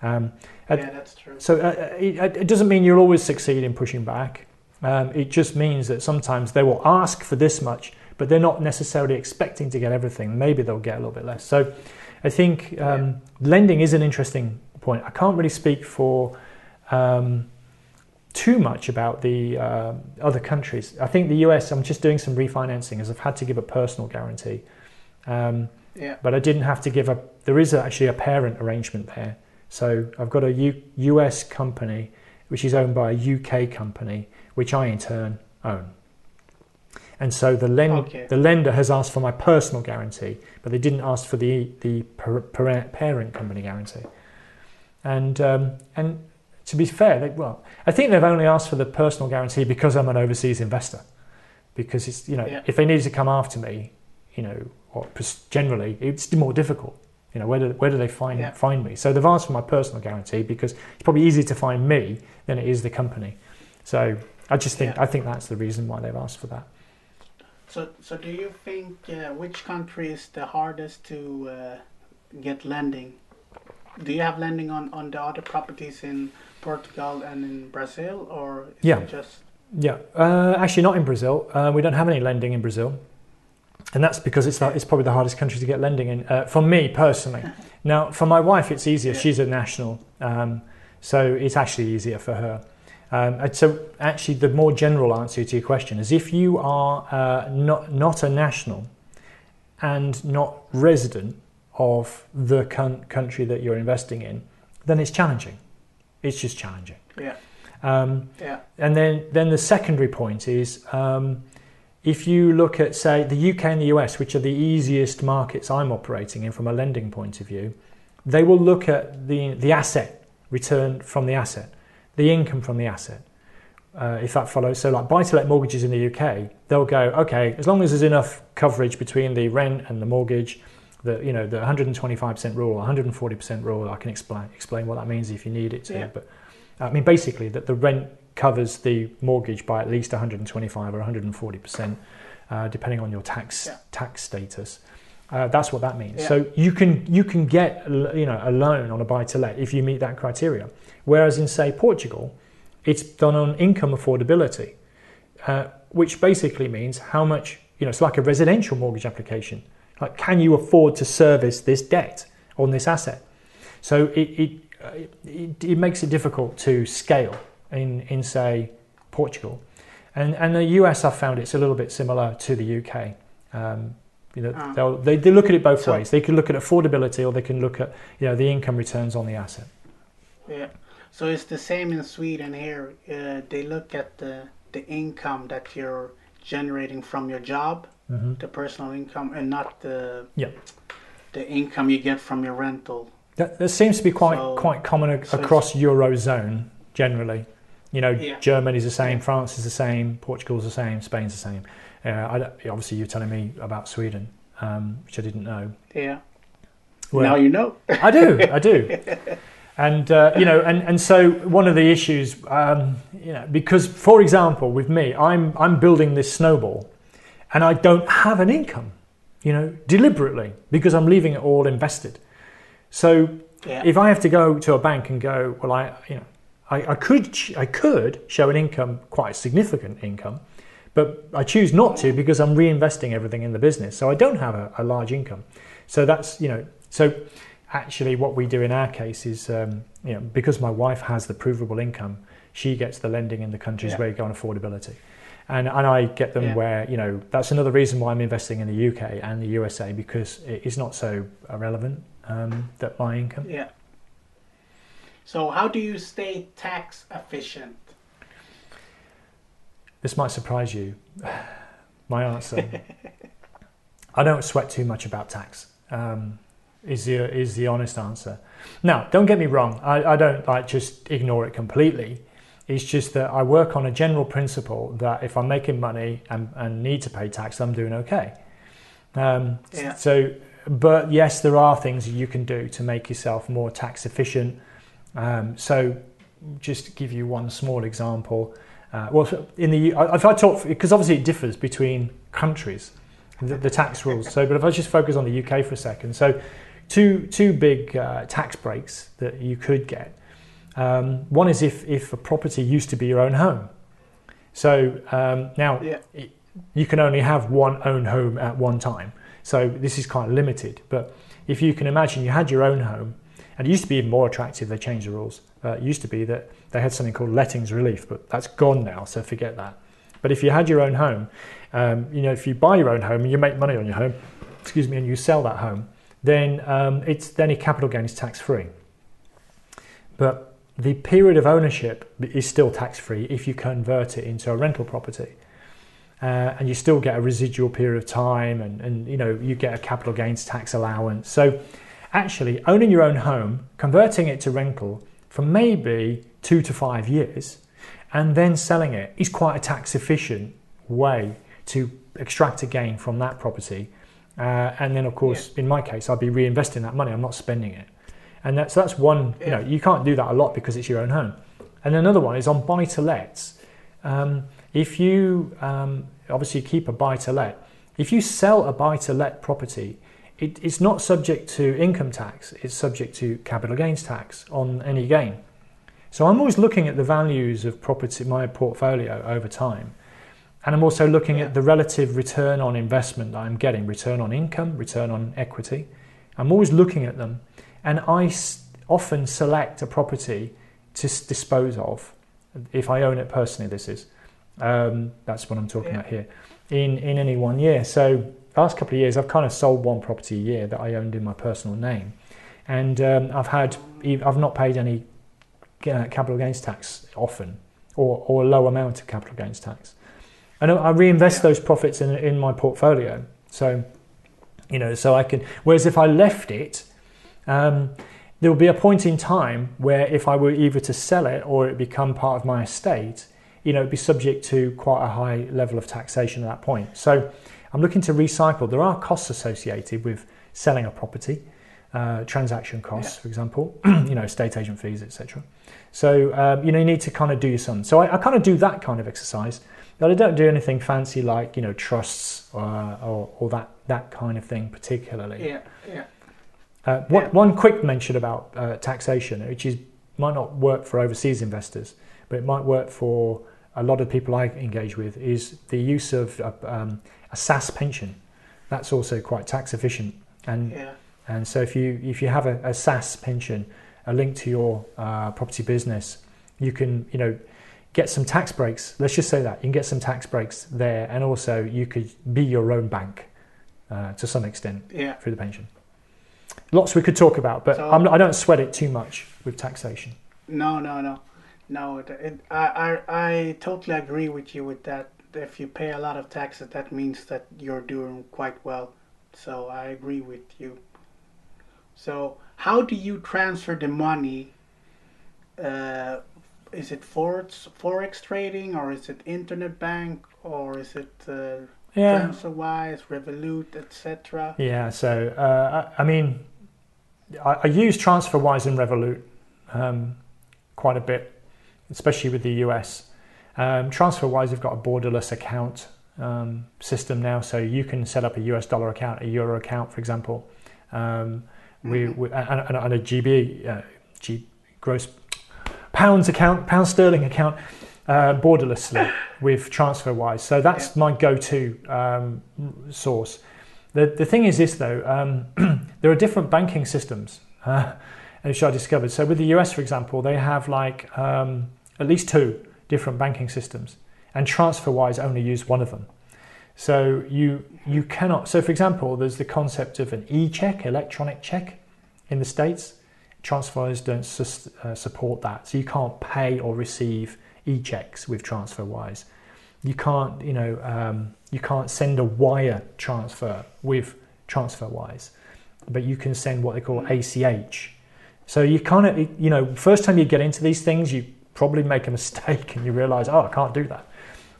Um, yeah, that's true. So uh, uh, it, it, doesn't mean you'll always succeed in pushing back. Um, it just means that sometimes they will ask for this much, but they're not necessarily expecting to get everything. Maybe they'll get a little bit less. So I think um, lending is an interesting point. I can't really speak for um, too much about the uh, other countries. I think the US, I'm just doing some refinancing as I've had to give a personal guarantee. Um, yeah. But I didn't have to give a, there is actually a parent arrangement there. So I've got a U, US company which is owned by a UK company, which I in turn own. And so the, lend, okay. the lender has asked for my personal guarantee, but they didn't ask for the, the parent company guarantee. And, um, and to be fair, they, well, I think they've only asked for the personal guarantee because I'm an overseas investor. Because it's you know, yeah. if they needed to come after me, you know, or generally it's more difficult. You know, where do where do they find yeah. find me? So they've asked for my personal guarantee because it's probably easier to find me than it is the company. So I just think yeah. I think that's the reason why they've asked for that. So so do you think uh, which country is the hardest to uh, get lending? Do you have lending on on the other properties in Portugal and in Brazil, or yeah, just yeah? Uh, actually, not in Brazil. Uh, we don't have any lending in Brazil, and that's because it's it's probably the hardest country to get lending in uh, for me personally. now, for my wife, it's easier. Yeah. She's a national, um, so it's actually easier for her. Um, so, actually, the more general answer to your question is if you are uh, not not a national and not resident of the con- country that you're investing in, then it's challenging. It's just challenging. Yeah. Um, yeah. And then, then the secondary point is um, if you look at, say, the UK and the US, which are the easiest markets I'm operating in from a lending point of view, they will look at the, the asset return from the asset, the income from the asset. uh, if that follows. So, like buy to let mortgages in the UK, they'll go, okay, as long as there's enough coverage between the rent and the mortgage, the you know the 125% rule, 140% rule. I can explain explain what that means if you need it to. Yeah. But I mean, basically, that the rent covers the mortgage by at least 125 or 140%, uh, depending on your tax Yeah. tax status. Uh, that's what that means. Yeah. So you can you can get you know a loan on a buy to let if you meet that criteria. Whereas in say Portugal, it's done on income affordability, uh, which basically means how much you know. It's like a residential mortgage application. Like, can you afford to service this debt on this asset? So it it, uh, it, it makes it difficult to scale in in say Portugal, and and the US I've found it's a little bit similar to the UK. Um, you know, Ah. they'll, they they look at it both So- ways. They can look at affordability, or they can look at you know the income returns on the asset. Yeah. So it's the same in Sweden here. Uh, they look at the the income that you're generating from your job, hmm the personal income, and not the Yeah. the income you get from your rental. That, that seems to be quite So- quite common ac- so across eurozone generally. You know, Yeah. Germany's the same, France is the same, Portugal's the same, Spain's the same. Uh, I obviously, you're telling me about Sweden, um, which I didn't know. Yeah. Well, now you know. I do, I do. And uh, you know, and, and so one of the issues, um, you know, because for example, with me, I'm I'm building this snowball, and I don't have an income, you know, deliberately because I'm leaving it all invested. So Yeah. if I have to go to a bank and go, well, I you know, I, I could I could show an income, quite a significant income, but I choose not to because I'm reinvesting everything in the business, so I don't have a, a large income. So that's you know, so actually what we do in our case is um, you know because my wife has the provable income, she gets the lending in the countries Yeah. where you go on affordability. And, and I get them Yeah. where, you know, that's another reason why I'm investing in the UK and the USA because it is not so irrelevant um, that my income. Yeah. So how do you stay tax efficient? This might surprise you. My answer I don't sweat too much about tax. Um, is the is the honest answer. Now, don't get me wrong. I, I don't like just ignore it completely. It's just that I work on a general principle that if I'm making money and, and need to pay tax, I'm doing okay. Um, Yeah. So, but yes, there are things you can do to make yourself more tax efficient. Um, so, just to give you one small example. Uh, well, in the if I talk because obviously it differs between countries, the, the tax rules. So, but if I just focus on the UK for a second, so two two big uh, tax breaks that you could get. Um, one is if if a property used to be your own home. So um, now Yeah. it, you can only have one own home at one time. So this is quite limited. But if you can imagine you had your own home, and it used to be even more attractive, they changed the rules. Uh, it used to be that they had something called lettings relief, but that's gone now, so forget that. But if you had your own home, um, you know, if you buy your own home and you make money on your home, excuse me, and you sell that home, then um, it's then your capital gain is tax free. But the period of ownership is still tax free if you convert it into a rental property. Uh, and you still get a residual period of time and, and you know you get a capital gains tax allowance so actually owning your own home converting it to rental for maybe two to five years and then selling it is quite a tax efficient way to extract a gain from that property. Uh, and then of course in my case i'd be reinvesting that money. I'm not spending it. And that's that's one you know Yeah. you can't do that a lot because it's your own home. And another one is on buy to lets um, if you um, obviously keep a buy to let, if you sell a buy to let property, it, it's not subject to income tax, it's subject to capital gains tax on any gain. So I'm always looking at the values of property, my portfolio over time. And I'm also looking Yeah. at the relative return on investment that I'm getting, return on income, return on equity. I'm always looking at them. And I s- often select a property to s- dispose of, if I own it personally, this is. Um, that's what I'm talking Yeah. about here. In in any one year. So last couple of years, I've kind of sold one property a year that I owned in my personal name, and um, I've had I've not paid any uh, capital gains tax often, or or a low amount of capital gains tax, and I reinvest those profits in in my portfolio. So you know, so I can. Whereas if I left it. Um, there will be a point in time where if I were either to sell it or it become part of my estate, you know, be subject to quite a high level of taxation at that point. So I'm looking to recycle. There are costs associated with selling a property, uh, transaction costs, yeah. for example, you know, estate agent fees, etc. So um, you know, you need to kind of do your sum. So I, I, kind of do that kind of exercise, but I don't do anything fancy like you know trusts or, or, or that that kind of thing particularly. Yeah, yeah. Uh, what, yeah. One quick mention about uh, taxation, which is might not work for overseas investors, but it might work for a lot of people I engage with is the use of a, um, a SSAS pension. That's also quite tax efficient, and yeah. and so if you if you have a, a SSAS pension, a link to your uh, property business, you can you know get some tax breaks. Let's just say that you can get some tax breaks there, and also you could be your own bank uh, to some extent yeah. through the pension. Lots we could talk about, but so, I'm, I do not sweat it too much with taxation. No, no, no. No, it, it, I, I, I totally agree with you with that. If you pay a lot of taxes, that means that you're doing quite well. So I agree with you. So how do you transfer the money? Uh, is it forex forex trading or is it internet bank or is it uh, yeah. TransferWise, Revolut, etc.? Yeah. So uh, I, I, mean, I, I, use TransferWise and Revolut um, quite a bit especially with the US. Um, TransferWise have got a borderless account um, system now, so you can set up a US dollar account, a euro account, for example, um, we, mm-hmm. we, and, and, a GB, uh, G, gross pounds account, pound sterling account, uh, borderlessly with TransferWise. So that's yeah. my go-to um, source. The, the thing is this though, um, there are different banking systems. Uh, which I discovered. So with the US, for example, they have like um, at least two different banking systems, and TransferWise only use one of them. So you you cannot. So for example, there's the concept of an e-check, electronic check, in the states. TransferWise don't su- uh, support that, so you can't pay or receive e-checks with TransferWise. You can't, you know, um, you can't send a wire transfer with TransferWise, but you can send what they call ACH. So you kind of, you know, first time you get into these things, you probably make a mistake and you realize, oh, I can't do that.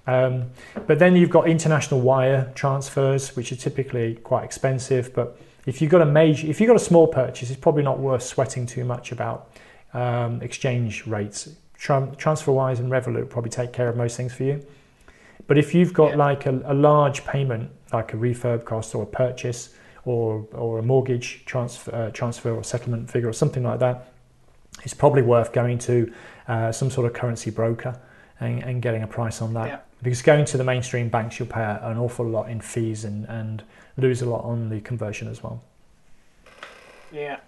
Um, but then you've got international wire transfers, which are typically quite expensive. But if you've got a major, if you've got a small purchase, it's probably not worth sweating too much about um, exchange rates. TransferWise and Revolut probably take care of most things for you. But if you've got yeah. like a, a, large payment, like a refurb cost or a purchase or or a mortgage transfer, uh, transfer or settlement figure or something like that, it's probably worth going to uh, some sort of currency broker and, and getting a price on that. Yeah. Because going to the mainstream banks, you'll pay an awful lot in fees and, and lose a lot on the conversion as well. Yeah.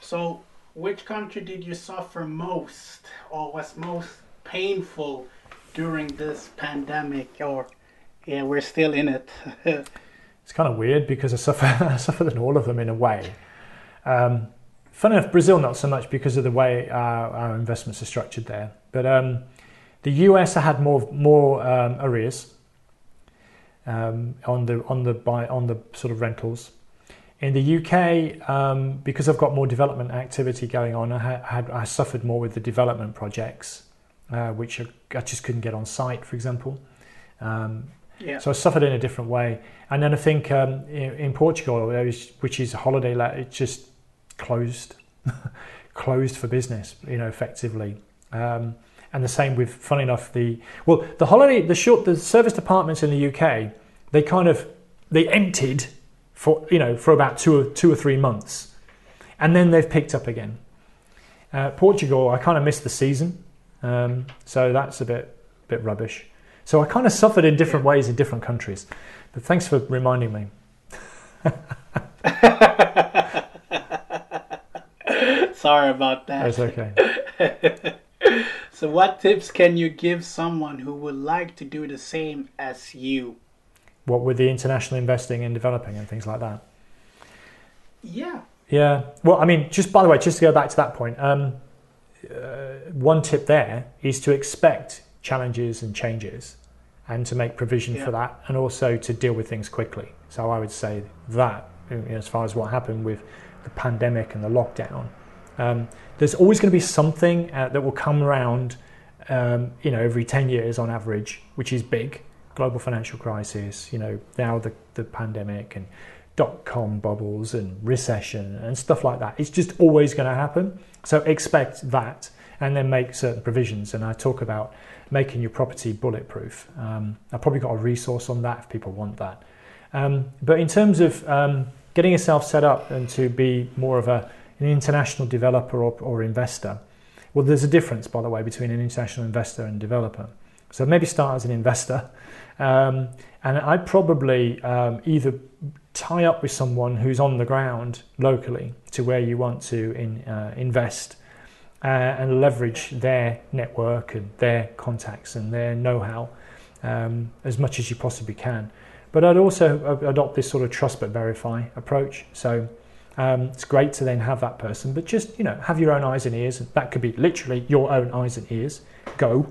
So, which country did you suffer most or was most painful during this pandemic? Or, yeah, we're still in it. it's kind of weird because I suffer, I suffered in all of them in a way. Um, Funny enough, Brazil not so much because of the way our, our investments are structured there. But um, the US I had more more um, arrears um, on the on the buy, on the sort of rentals. In the UK, um, because I've got more development activity going on, I had I suffered more with the development projects, uh, which I, I, just couldn't get on site, for example. Um, yeah. So I suffered in a different way. And then I think um, in, in, Portugal, which is a holiday, it just closed, closed for business, you know, effectively. Um, and the same with, funny enough, the well, the holiday, the short, the service departments in the UK, they kind of they emptied for you know for about two or two or three months, and then they've picked up again. Uh, Portugal, I kind of missed the season, um, so that's a bit bit rubbish. So I kind of suffered in different ways in different countries. But thanks for reminding me. Sorry about that. That's okay. so, what tips can you give someone who would like to do the same as you? What with the international investing and developing and things like that? Yeah. Yeah. Well, I mean, just by the way, just to go back to that point, um, uh, one tip there is to expect challenges and changes and to make provision yeah. for that and also to deal with things quickly. So I would say that as far as what happened with the pandemic and the lockdown, um, there's always going to be something uh, that will come around um, you know, every 10 years on average, which is big, global financial crisis, you know, now the, the pandemic and dot com bubbles and recession and stuff like that. It's just always going to happen. So expect that and then make certain provisions. And I talk about making your property bulletproof. Um, I've probably got a resource on that if people want that. Um, but in terms of um, getting yourself set up and to be more of a, an international developer or, or investor, well, there's a difference, by the way, between an international investor and developer. So maybe start as an investor. Um, and I'd probably um, either tie up with someone who's on the ground locally to where you want to in, uh, invest uh, and leverage their network and their contacts and their know-how um, as much as you possibly can. But I'd also adopt this sort of trust but verify approach. So um, it's great to then have that person, but just you know have your own eyes and ears. That could be literally your own eyes and ears. Go,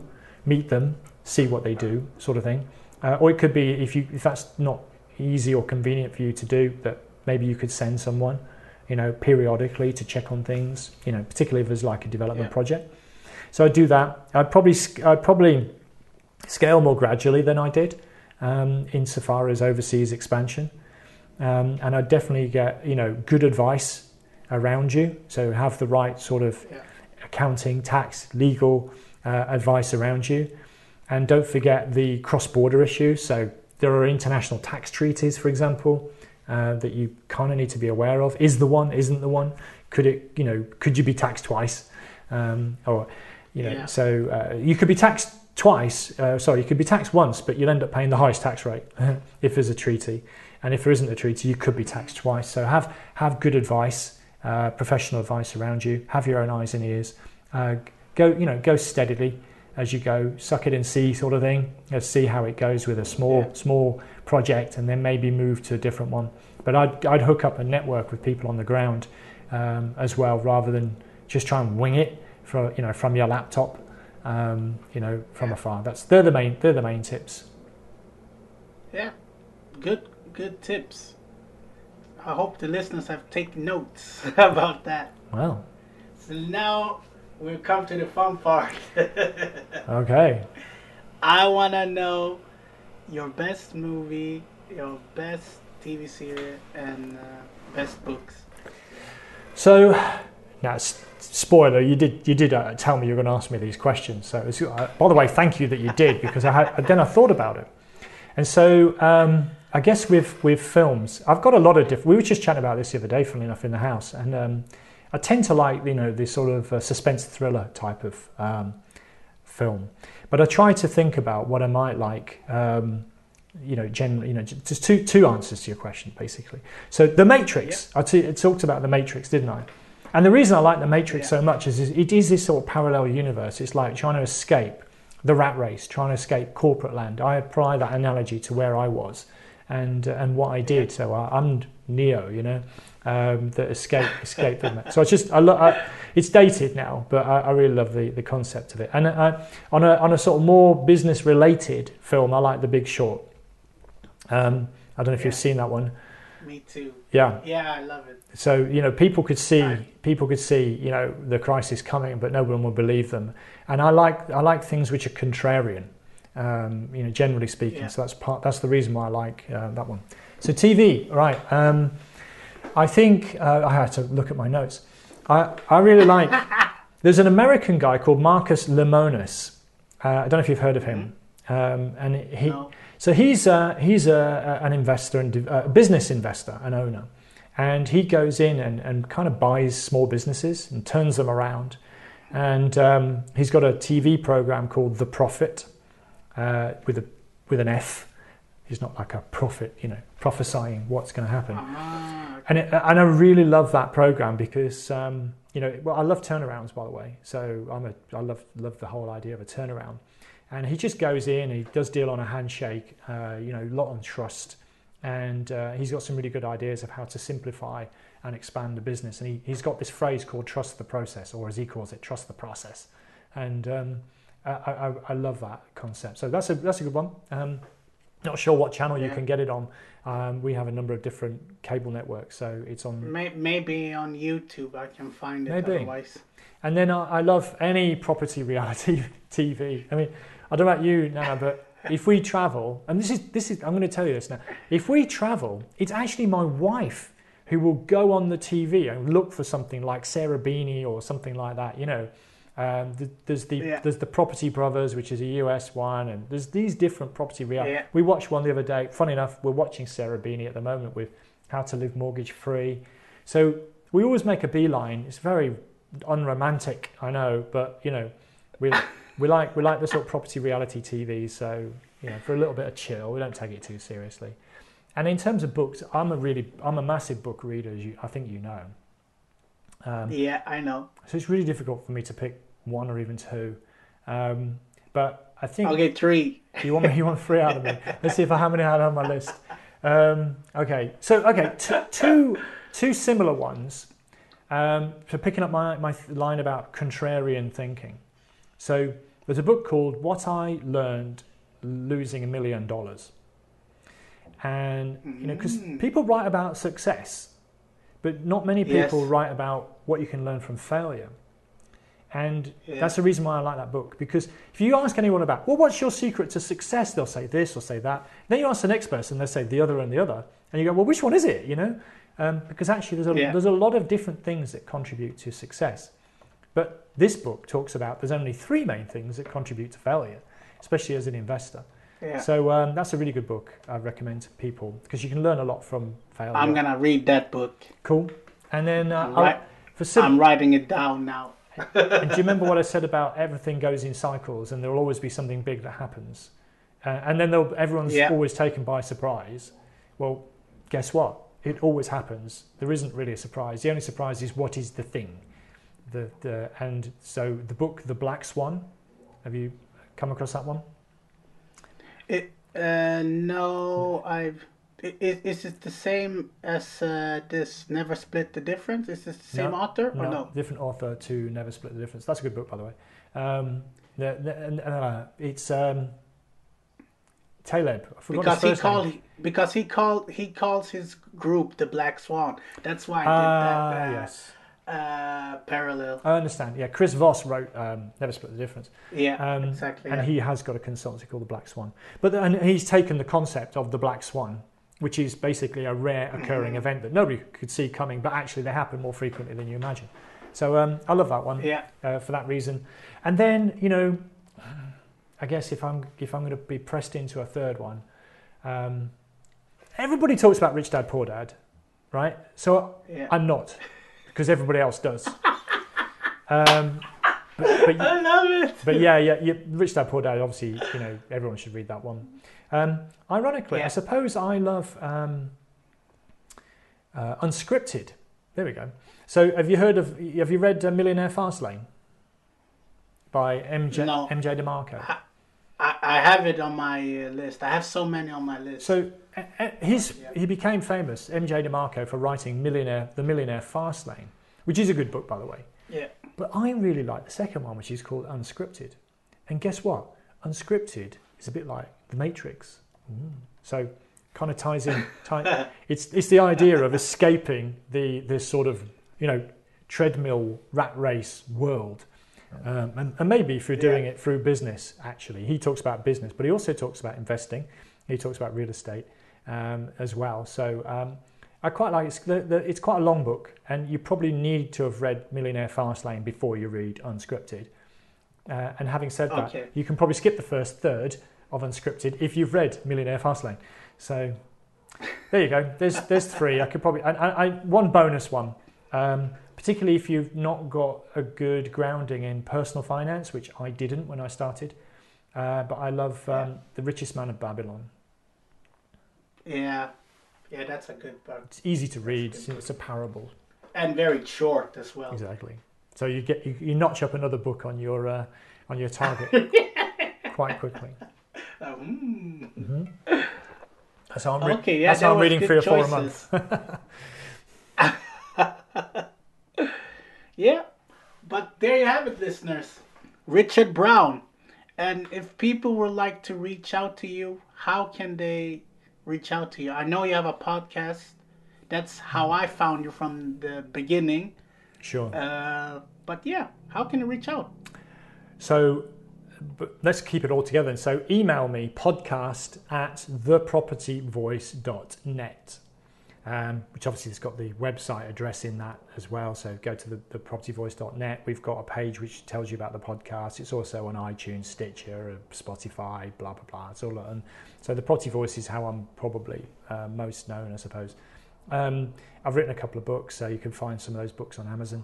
meet them, see what they do, sort of thing. Uh, or it could be if you if that's not easy or convenient for you to do, that maybe you could send someone, you know, periodically to check on things. You know, particularly if there's like a development yeah. project. So I'd do that. I'd probably I'd probably scale more gradually than I did um, insofar as overseas expansion. Um, and I'd definitely get you know good advice around you. So have the right sort of yeah. accounting, tax, legal uh, advice around you, and don't forget the cross-border issue. So there are international tax treaties, for example, uh, that you kind of need to be aware of. Is the one? Isn't the one? Could it? You know, could you be taxed twice? Um, or you know, yeah. so uh, you could be taxed twice. Uh, sorry, you could be taxed once, but you'll end up paying the highest tax rate if there's a treaty. And if there isn't a treaty, you could be taxed twice. So have have good advice, uh, professional advice around you. Have your own eyes and ears. Uh, go, you know, go steadily as you go. Suck it and see, sort of thing. Let's see how it goes with a small yeah. small project, and then maybe move to a different one. But I'd I'd hook up a network with people on the ground um, as well, rather than just try and wing it from you know from your laptop. Um, you know, from afar. That's they're the main they're the main tips. Yeah, good good tips. I hope the listeners have taken notes about that. Well. So now we've come to the fun part. okay. I want to know your best movie, your best TV series, and uh, best books. So, now spoiler, you did you did uh, tell me you were going to ask me these questions. So, was, uh, by the way, thank you that you did because I had, then I thought about it, and so um, I guess with with films, I've got a lot of different. We were just chatting about this the other day, funnily enough, in the house, and um, I tend to like you know this sort of uh, suspense thriller type of um, film, but I try to think about what I might like. Um, you know, generally, you know, just two two answers to your question, basically. So, The Matrix. I, t- I talked about The Matrix, didn't I? And the reason I like The Matrix yeah. so much is, is it is this sort of parallel universe. It's like trying to escape the rat race, trying to escape corporate land. I apply that analogy to where I was and uh, and what I did. So I, am Neo, you know, um, that escape escape from it. So I just I, lo- I it's dated now, but I, I, really love the, the concept of it. And I, on a on a sort of more business related film, I like The Big Short. Um, I don't know if yeah. you've seen that one. Me too. Yeah. Yeah, I love it. So you know, people could see right. people could see you know the crisis coming, but no one would believe them. And I like I like things which are contrarian um, you know, generally speaking. Yeah. So that's part. That's the reason why I like uh, that one. So TV, right? Um, I think uh, I had to look at my notes. I I really like. there's an American guy called Marcus Lemonis. Uh, I don't know if you've heard of him. Mm-hmm. Um, and he. No. So he's uh, he's a, an investor and a uh, business investor, an owner, and he goes in and, and kind of buys small businesses and turns them around. And um, he's got a TV program called The Profit, uh, with a with an F. He's not like a prophet, you know, prophesying what's going to happen. Ah. And it, and I really love that program because um, you know, well, I love turnarounds by the way. So I'm a I love love the whole idea of a turnaround. And he just goes in, he does deal on a handshake, uh, you know, a lot on trust, and uh, he's got some really good ideas of how to simplify and expand the business. And he, he's got this phrase called "trust the process," or as he calls it, "trust the process." And um, I, I, I, love that concept. So that's a that's a good one. Um, Not sure what channel you Yeah. can get it on. Um, we have a number of different cable networks, so it's on. Maybe on YouTube I can find it. Maybe. Otherwise, And then I, I love any property reality TV. I mean, I don't know about you, Nana, but if we travel, and this is this is, I'm going to tell you this now. If we travel, it's actually my wife who will go on the TV and look for something like Sarah Beeny or something like that. You know, um, th- there's the Yeah. there's the Property Brothers, which is a US one, and there's these different property reality. Yeah. We watched one the other day. Funny enough, we're watching Sarah Beeny at the moment with How to Live Mortgage Free. So we always make a beeline. It's very unromantic, I know, but you know, we we like we like the sort of property reality TV. So you know, for a little bit of chill, we don't take it too seriously. And in terms of books, I'm a really I'm a massive book reader, as you I think you know. Um, yeah, I know. so it's really difficult for me to pick one or even two. Um, but I think I'll get three. you want me, you want three out of me. Let's see if I how many I had on my list. Um, okay, so okay, t- two two similar ones. Um, so picking up my my line about contrarian thinking. So there's a book called What I Learned Losing a Million Dollars, and you know because Mm. people write about success, but not many people Yes. write about what you can learn from failure. And Yeah. that's the reason why I like that book. Because if you ask anyone about, well, what's your secret to success? They'll say this or say that. Then you ask the next person, they'll say the other and the other. And you go, well, which one is it? You know? Um, because actually, there's a, Yeah. there's a lot of different things that contribute to success. But this book talks about there's only three main things that contribute to failure, especially as an investor. Yeah. So um, that's a really good book I recommend to people because you can learn a lot from failure. I'm gonna read that book. Cool. And then uh, I'm, I'll- for sim- I'm writing it down now. And do you remember what I said about everything goes in cycles and there will always be something big that happens? Uh, and then everyone's Yeah. always taken by surprise. Well, guess what? It always happens. There isn't really a surprise. The only surprise is what is the thing. The, the, and so the book, The Black Swan, have you come across that one? It uh no, I've. I- i- Is it the same as uh, this? Never split the difference. Is this the same No, author or no? Different author to Never Split the Difference. That's a good book, by the way. Um, the, the, and, uh, it's um, Taleb. I forgot Because he first name. called because he called he calls his group the Black Swan. That's why I Ah, did that. Uh, yes. uh, parallel. I understand. Yeah, Chris Voss wrote um, Never Split the Difference, Yeah, um, exactly. and yeah. he has got a consultancy called the Black Swan. But and he's taken the concept of the Black Swan, which is basically a rare occurring Mhm. event that nobody could see coming, but actually they happen more frequently than you imagine. So um, I love that one yeah, uh, for that reason. And then you know, I guess if I'm if I'm going to be pressed into a third one, um, everybody talks about Rich Dad Poor Dad, right? So yeah. I'm not, because everybody else does. Um, but, but, I love it. but yeah, yeah, yeah, Rich Dad Poor Dad. Obviously, you know, everyone should read that one. Um, ironically, I suppose I love um, uh, unscripted. There we go. So, have you heard of? Have you read uh, Millionaire Fastlane by MJ No. MJ DeMarco? I, I have it on my uh, list. I have so many on my list. So uh, his Yeah. he became famous, MJ DeMarco, for writing Millionaire The Millionaire Fastlane, which is a good book, by the way. yeah, But I really like the second one, which is called Unscripted. And guess what? Unscripted is a bit like The Matrix. Mm. So kind of ties in. Tie, it's it's the idea of escaping the this sort of you know treadmill rat race world. Um, and, and maybe if you're doing Yeah. it through business, actually, he talks about business, but he also talks about investing. He talks about real estate um, as well. So um, I quite like it's, the, the, it's quite a long book, and you probably need to have read Millionaire Fastlane before you read Unscripted. Uh, and having said that, you can probably skip the first third of Unscripted if you've read Millionaire Fastlane. So there you go. There's there's three. I could probably and I, I one bonus one, um, particularly if you've not got a good grounding in personal finance, which I didn't when I started. Uh, but I love um, The Richest Man of Babylon. yeah, yeah. That's a good book It's easy to read. It's, it's a parable. and very short as well. Exactly. So you get you, you notch up another book on your uh, on your target quite quickly. Mm. hmm So I'm, re- Okay, yeah, that's how I'm reading three or four a month. Yeah, but there you have it, listeners. Richard Brown, And if people would like to reach out to you, how can they reach out to you? I know you have a podcast. That's how I found you from the beginning. Sure. Uh, but yeah, how can you reach out? So but let's keep it all together. And So email me podcast at thepropertyvoice.net, um, which obviously has got the website address in that as well. So go to the, thepropertyvoice.net. We've got a page which tells you about the podcast. It's also on iTunes, Stitcher, Spotify, blah, blah, blah. It's all on. So the Property Voice is how I'm probably uh, most known, I suppose. Um, I've written a couple of books, so you can find some of those books on Amazon.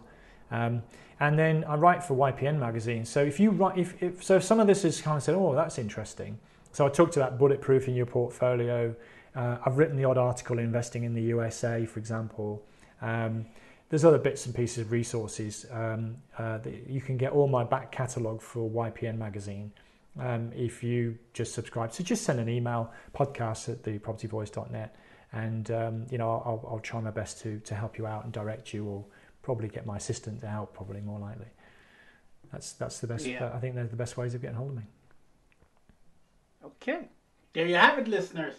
Um, and then I write for YPN magazine. So if you write, if, if so, some of this is kind of said, oh, that's interesting. So I talked about bulletproofing your portfolio. Uh, I've written the odd article investing in the USA, for example. Um, there's other bits and pieces of resources. Um, uh, you can get all my back catalogue for YPN magazine um, if you just subscribe. So just send an email, podcast at thepropertyvoice.net, and um, you know I'll, I'll, try my best to to help you out and direct you or probably get my assistant to help, probably more likely. That's that's the best. Yeah. I think they're the best ways of getting hold of me. Okay, there you have it, listeners.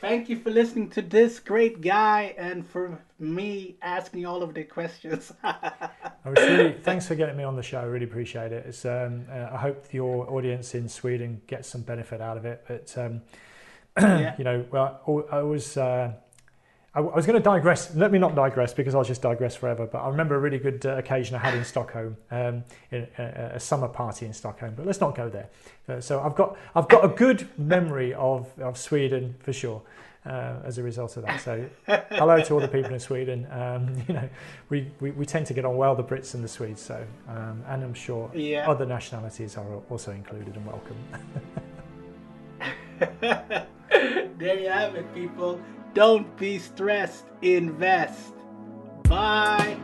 Thank you for listening to this great guy and for me asking all of the questions. I was really thanks for getting me on the show. I really appreciate it. It's, um, uh, I hope your audience in Sweden gets some benefit out of it. But um, yeah. you know, well, I was. Uh, I, was going to digress. Let me not digress because I'll just digress forever. But I remember a really good uh, occasion I had in Stockholm, um, in a, a, summer party in Stockholm. But let's not go there. Uh, so I've got I've got a good memory of, of Sweden for sure. Uh, as a result of that, so hello to all the people in Sweden. Um, you know, we, we, we, tend to get on well, the Brits and the Swedes. So, um, and I'm sure yeah. other nationalities are also included and welcome. there you have it, people. Don't be stressed, invest. Bye.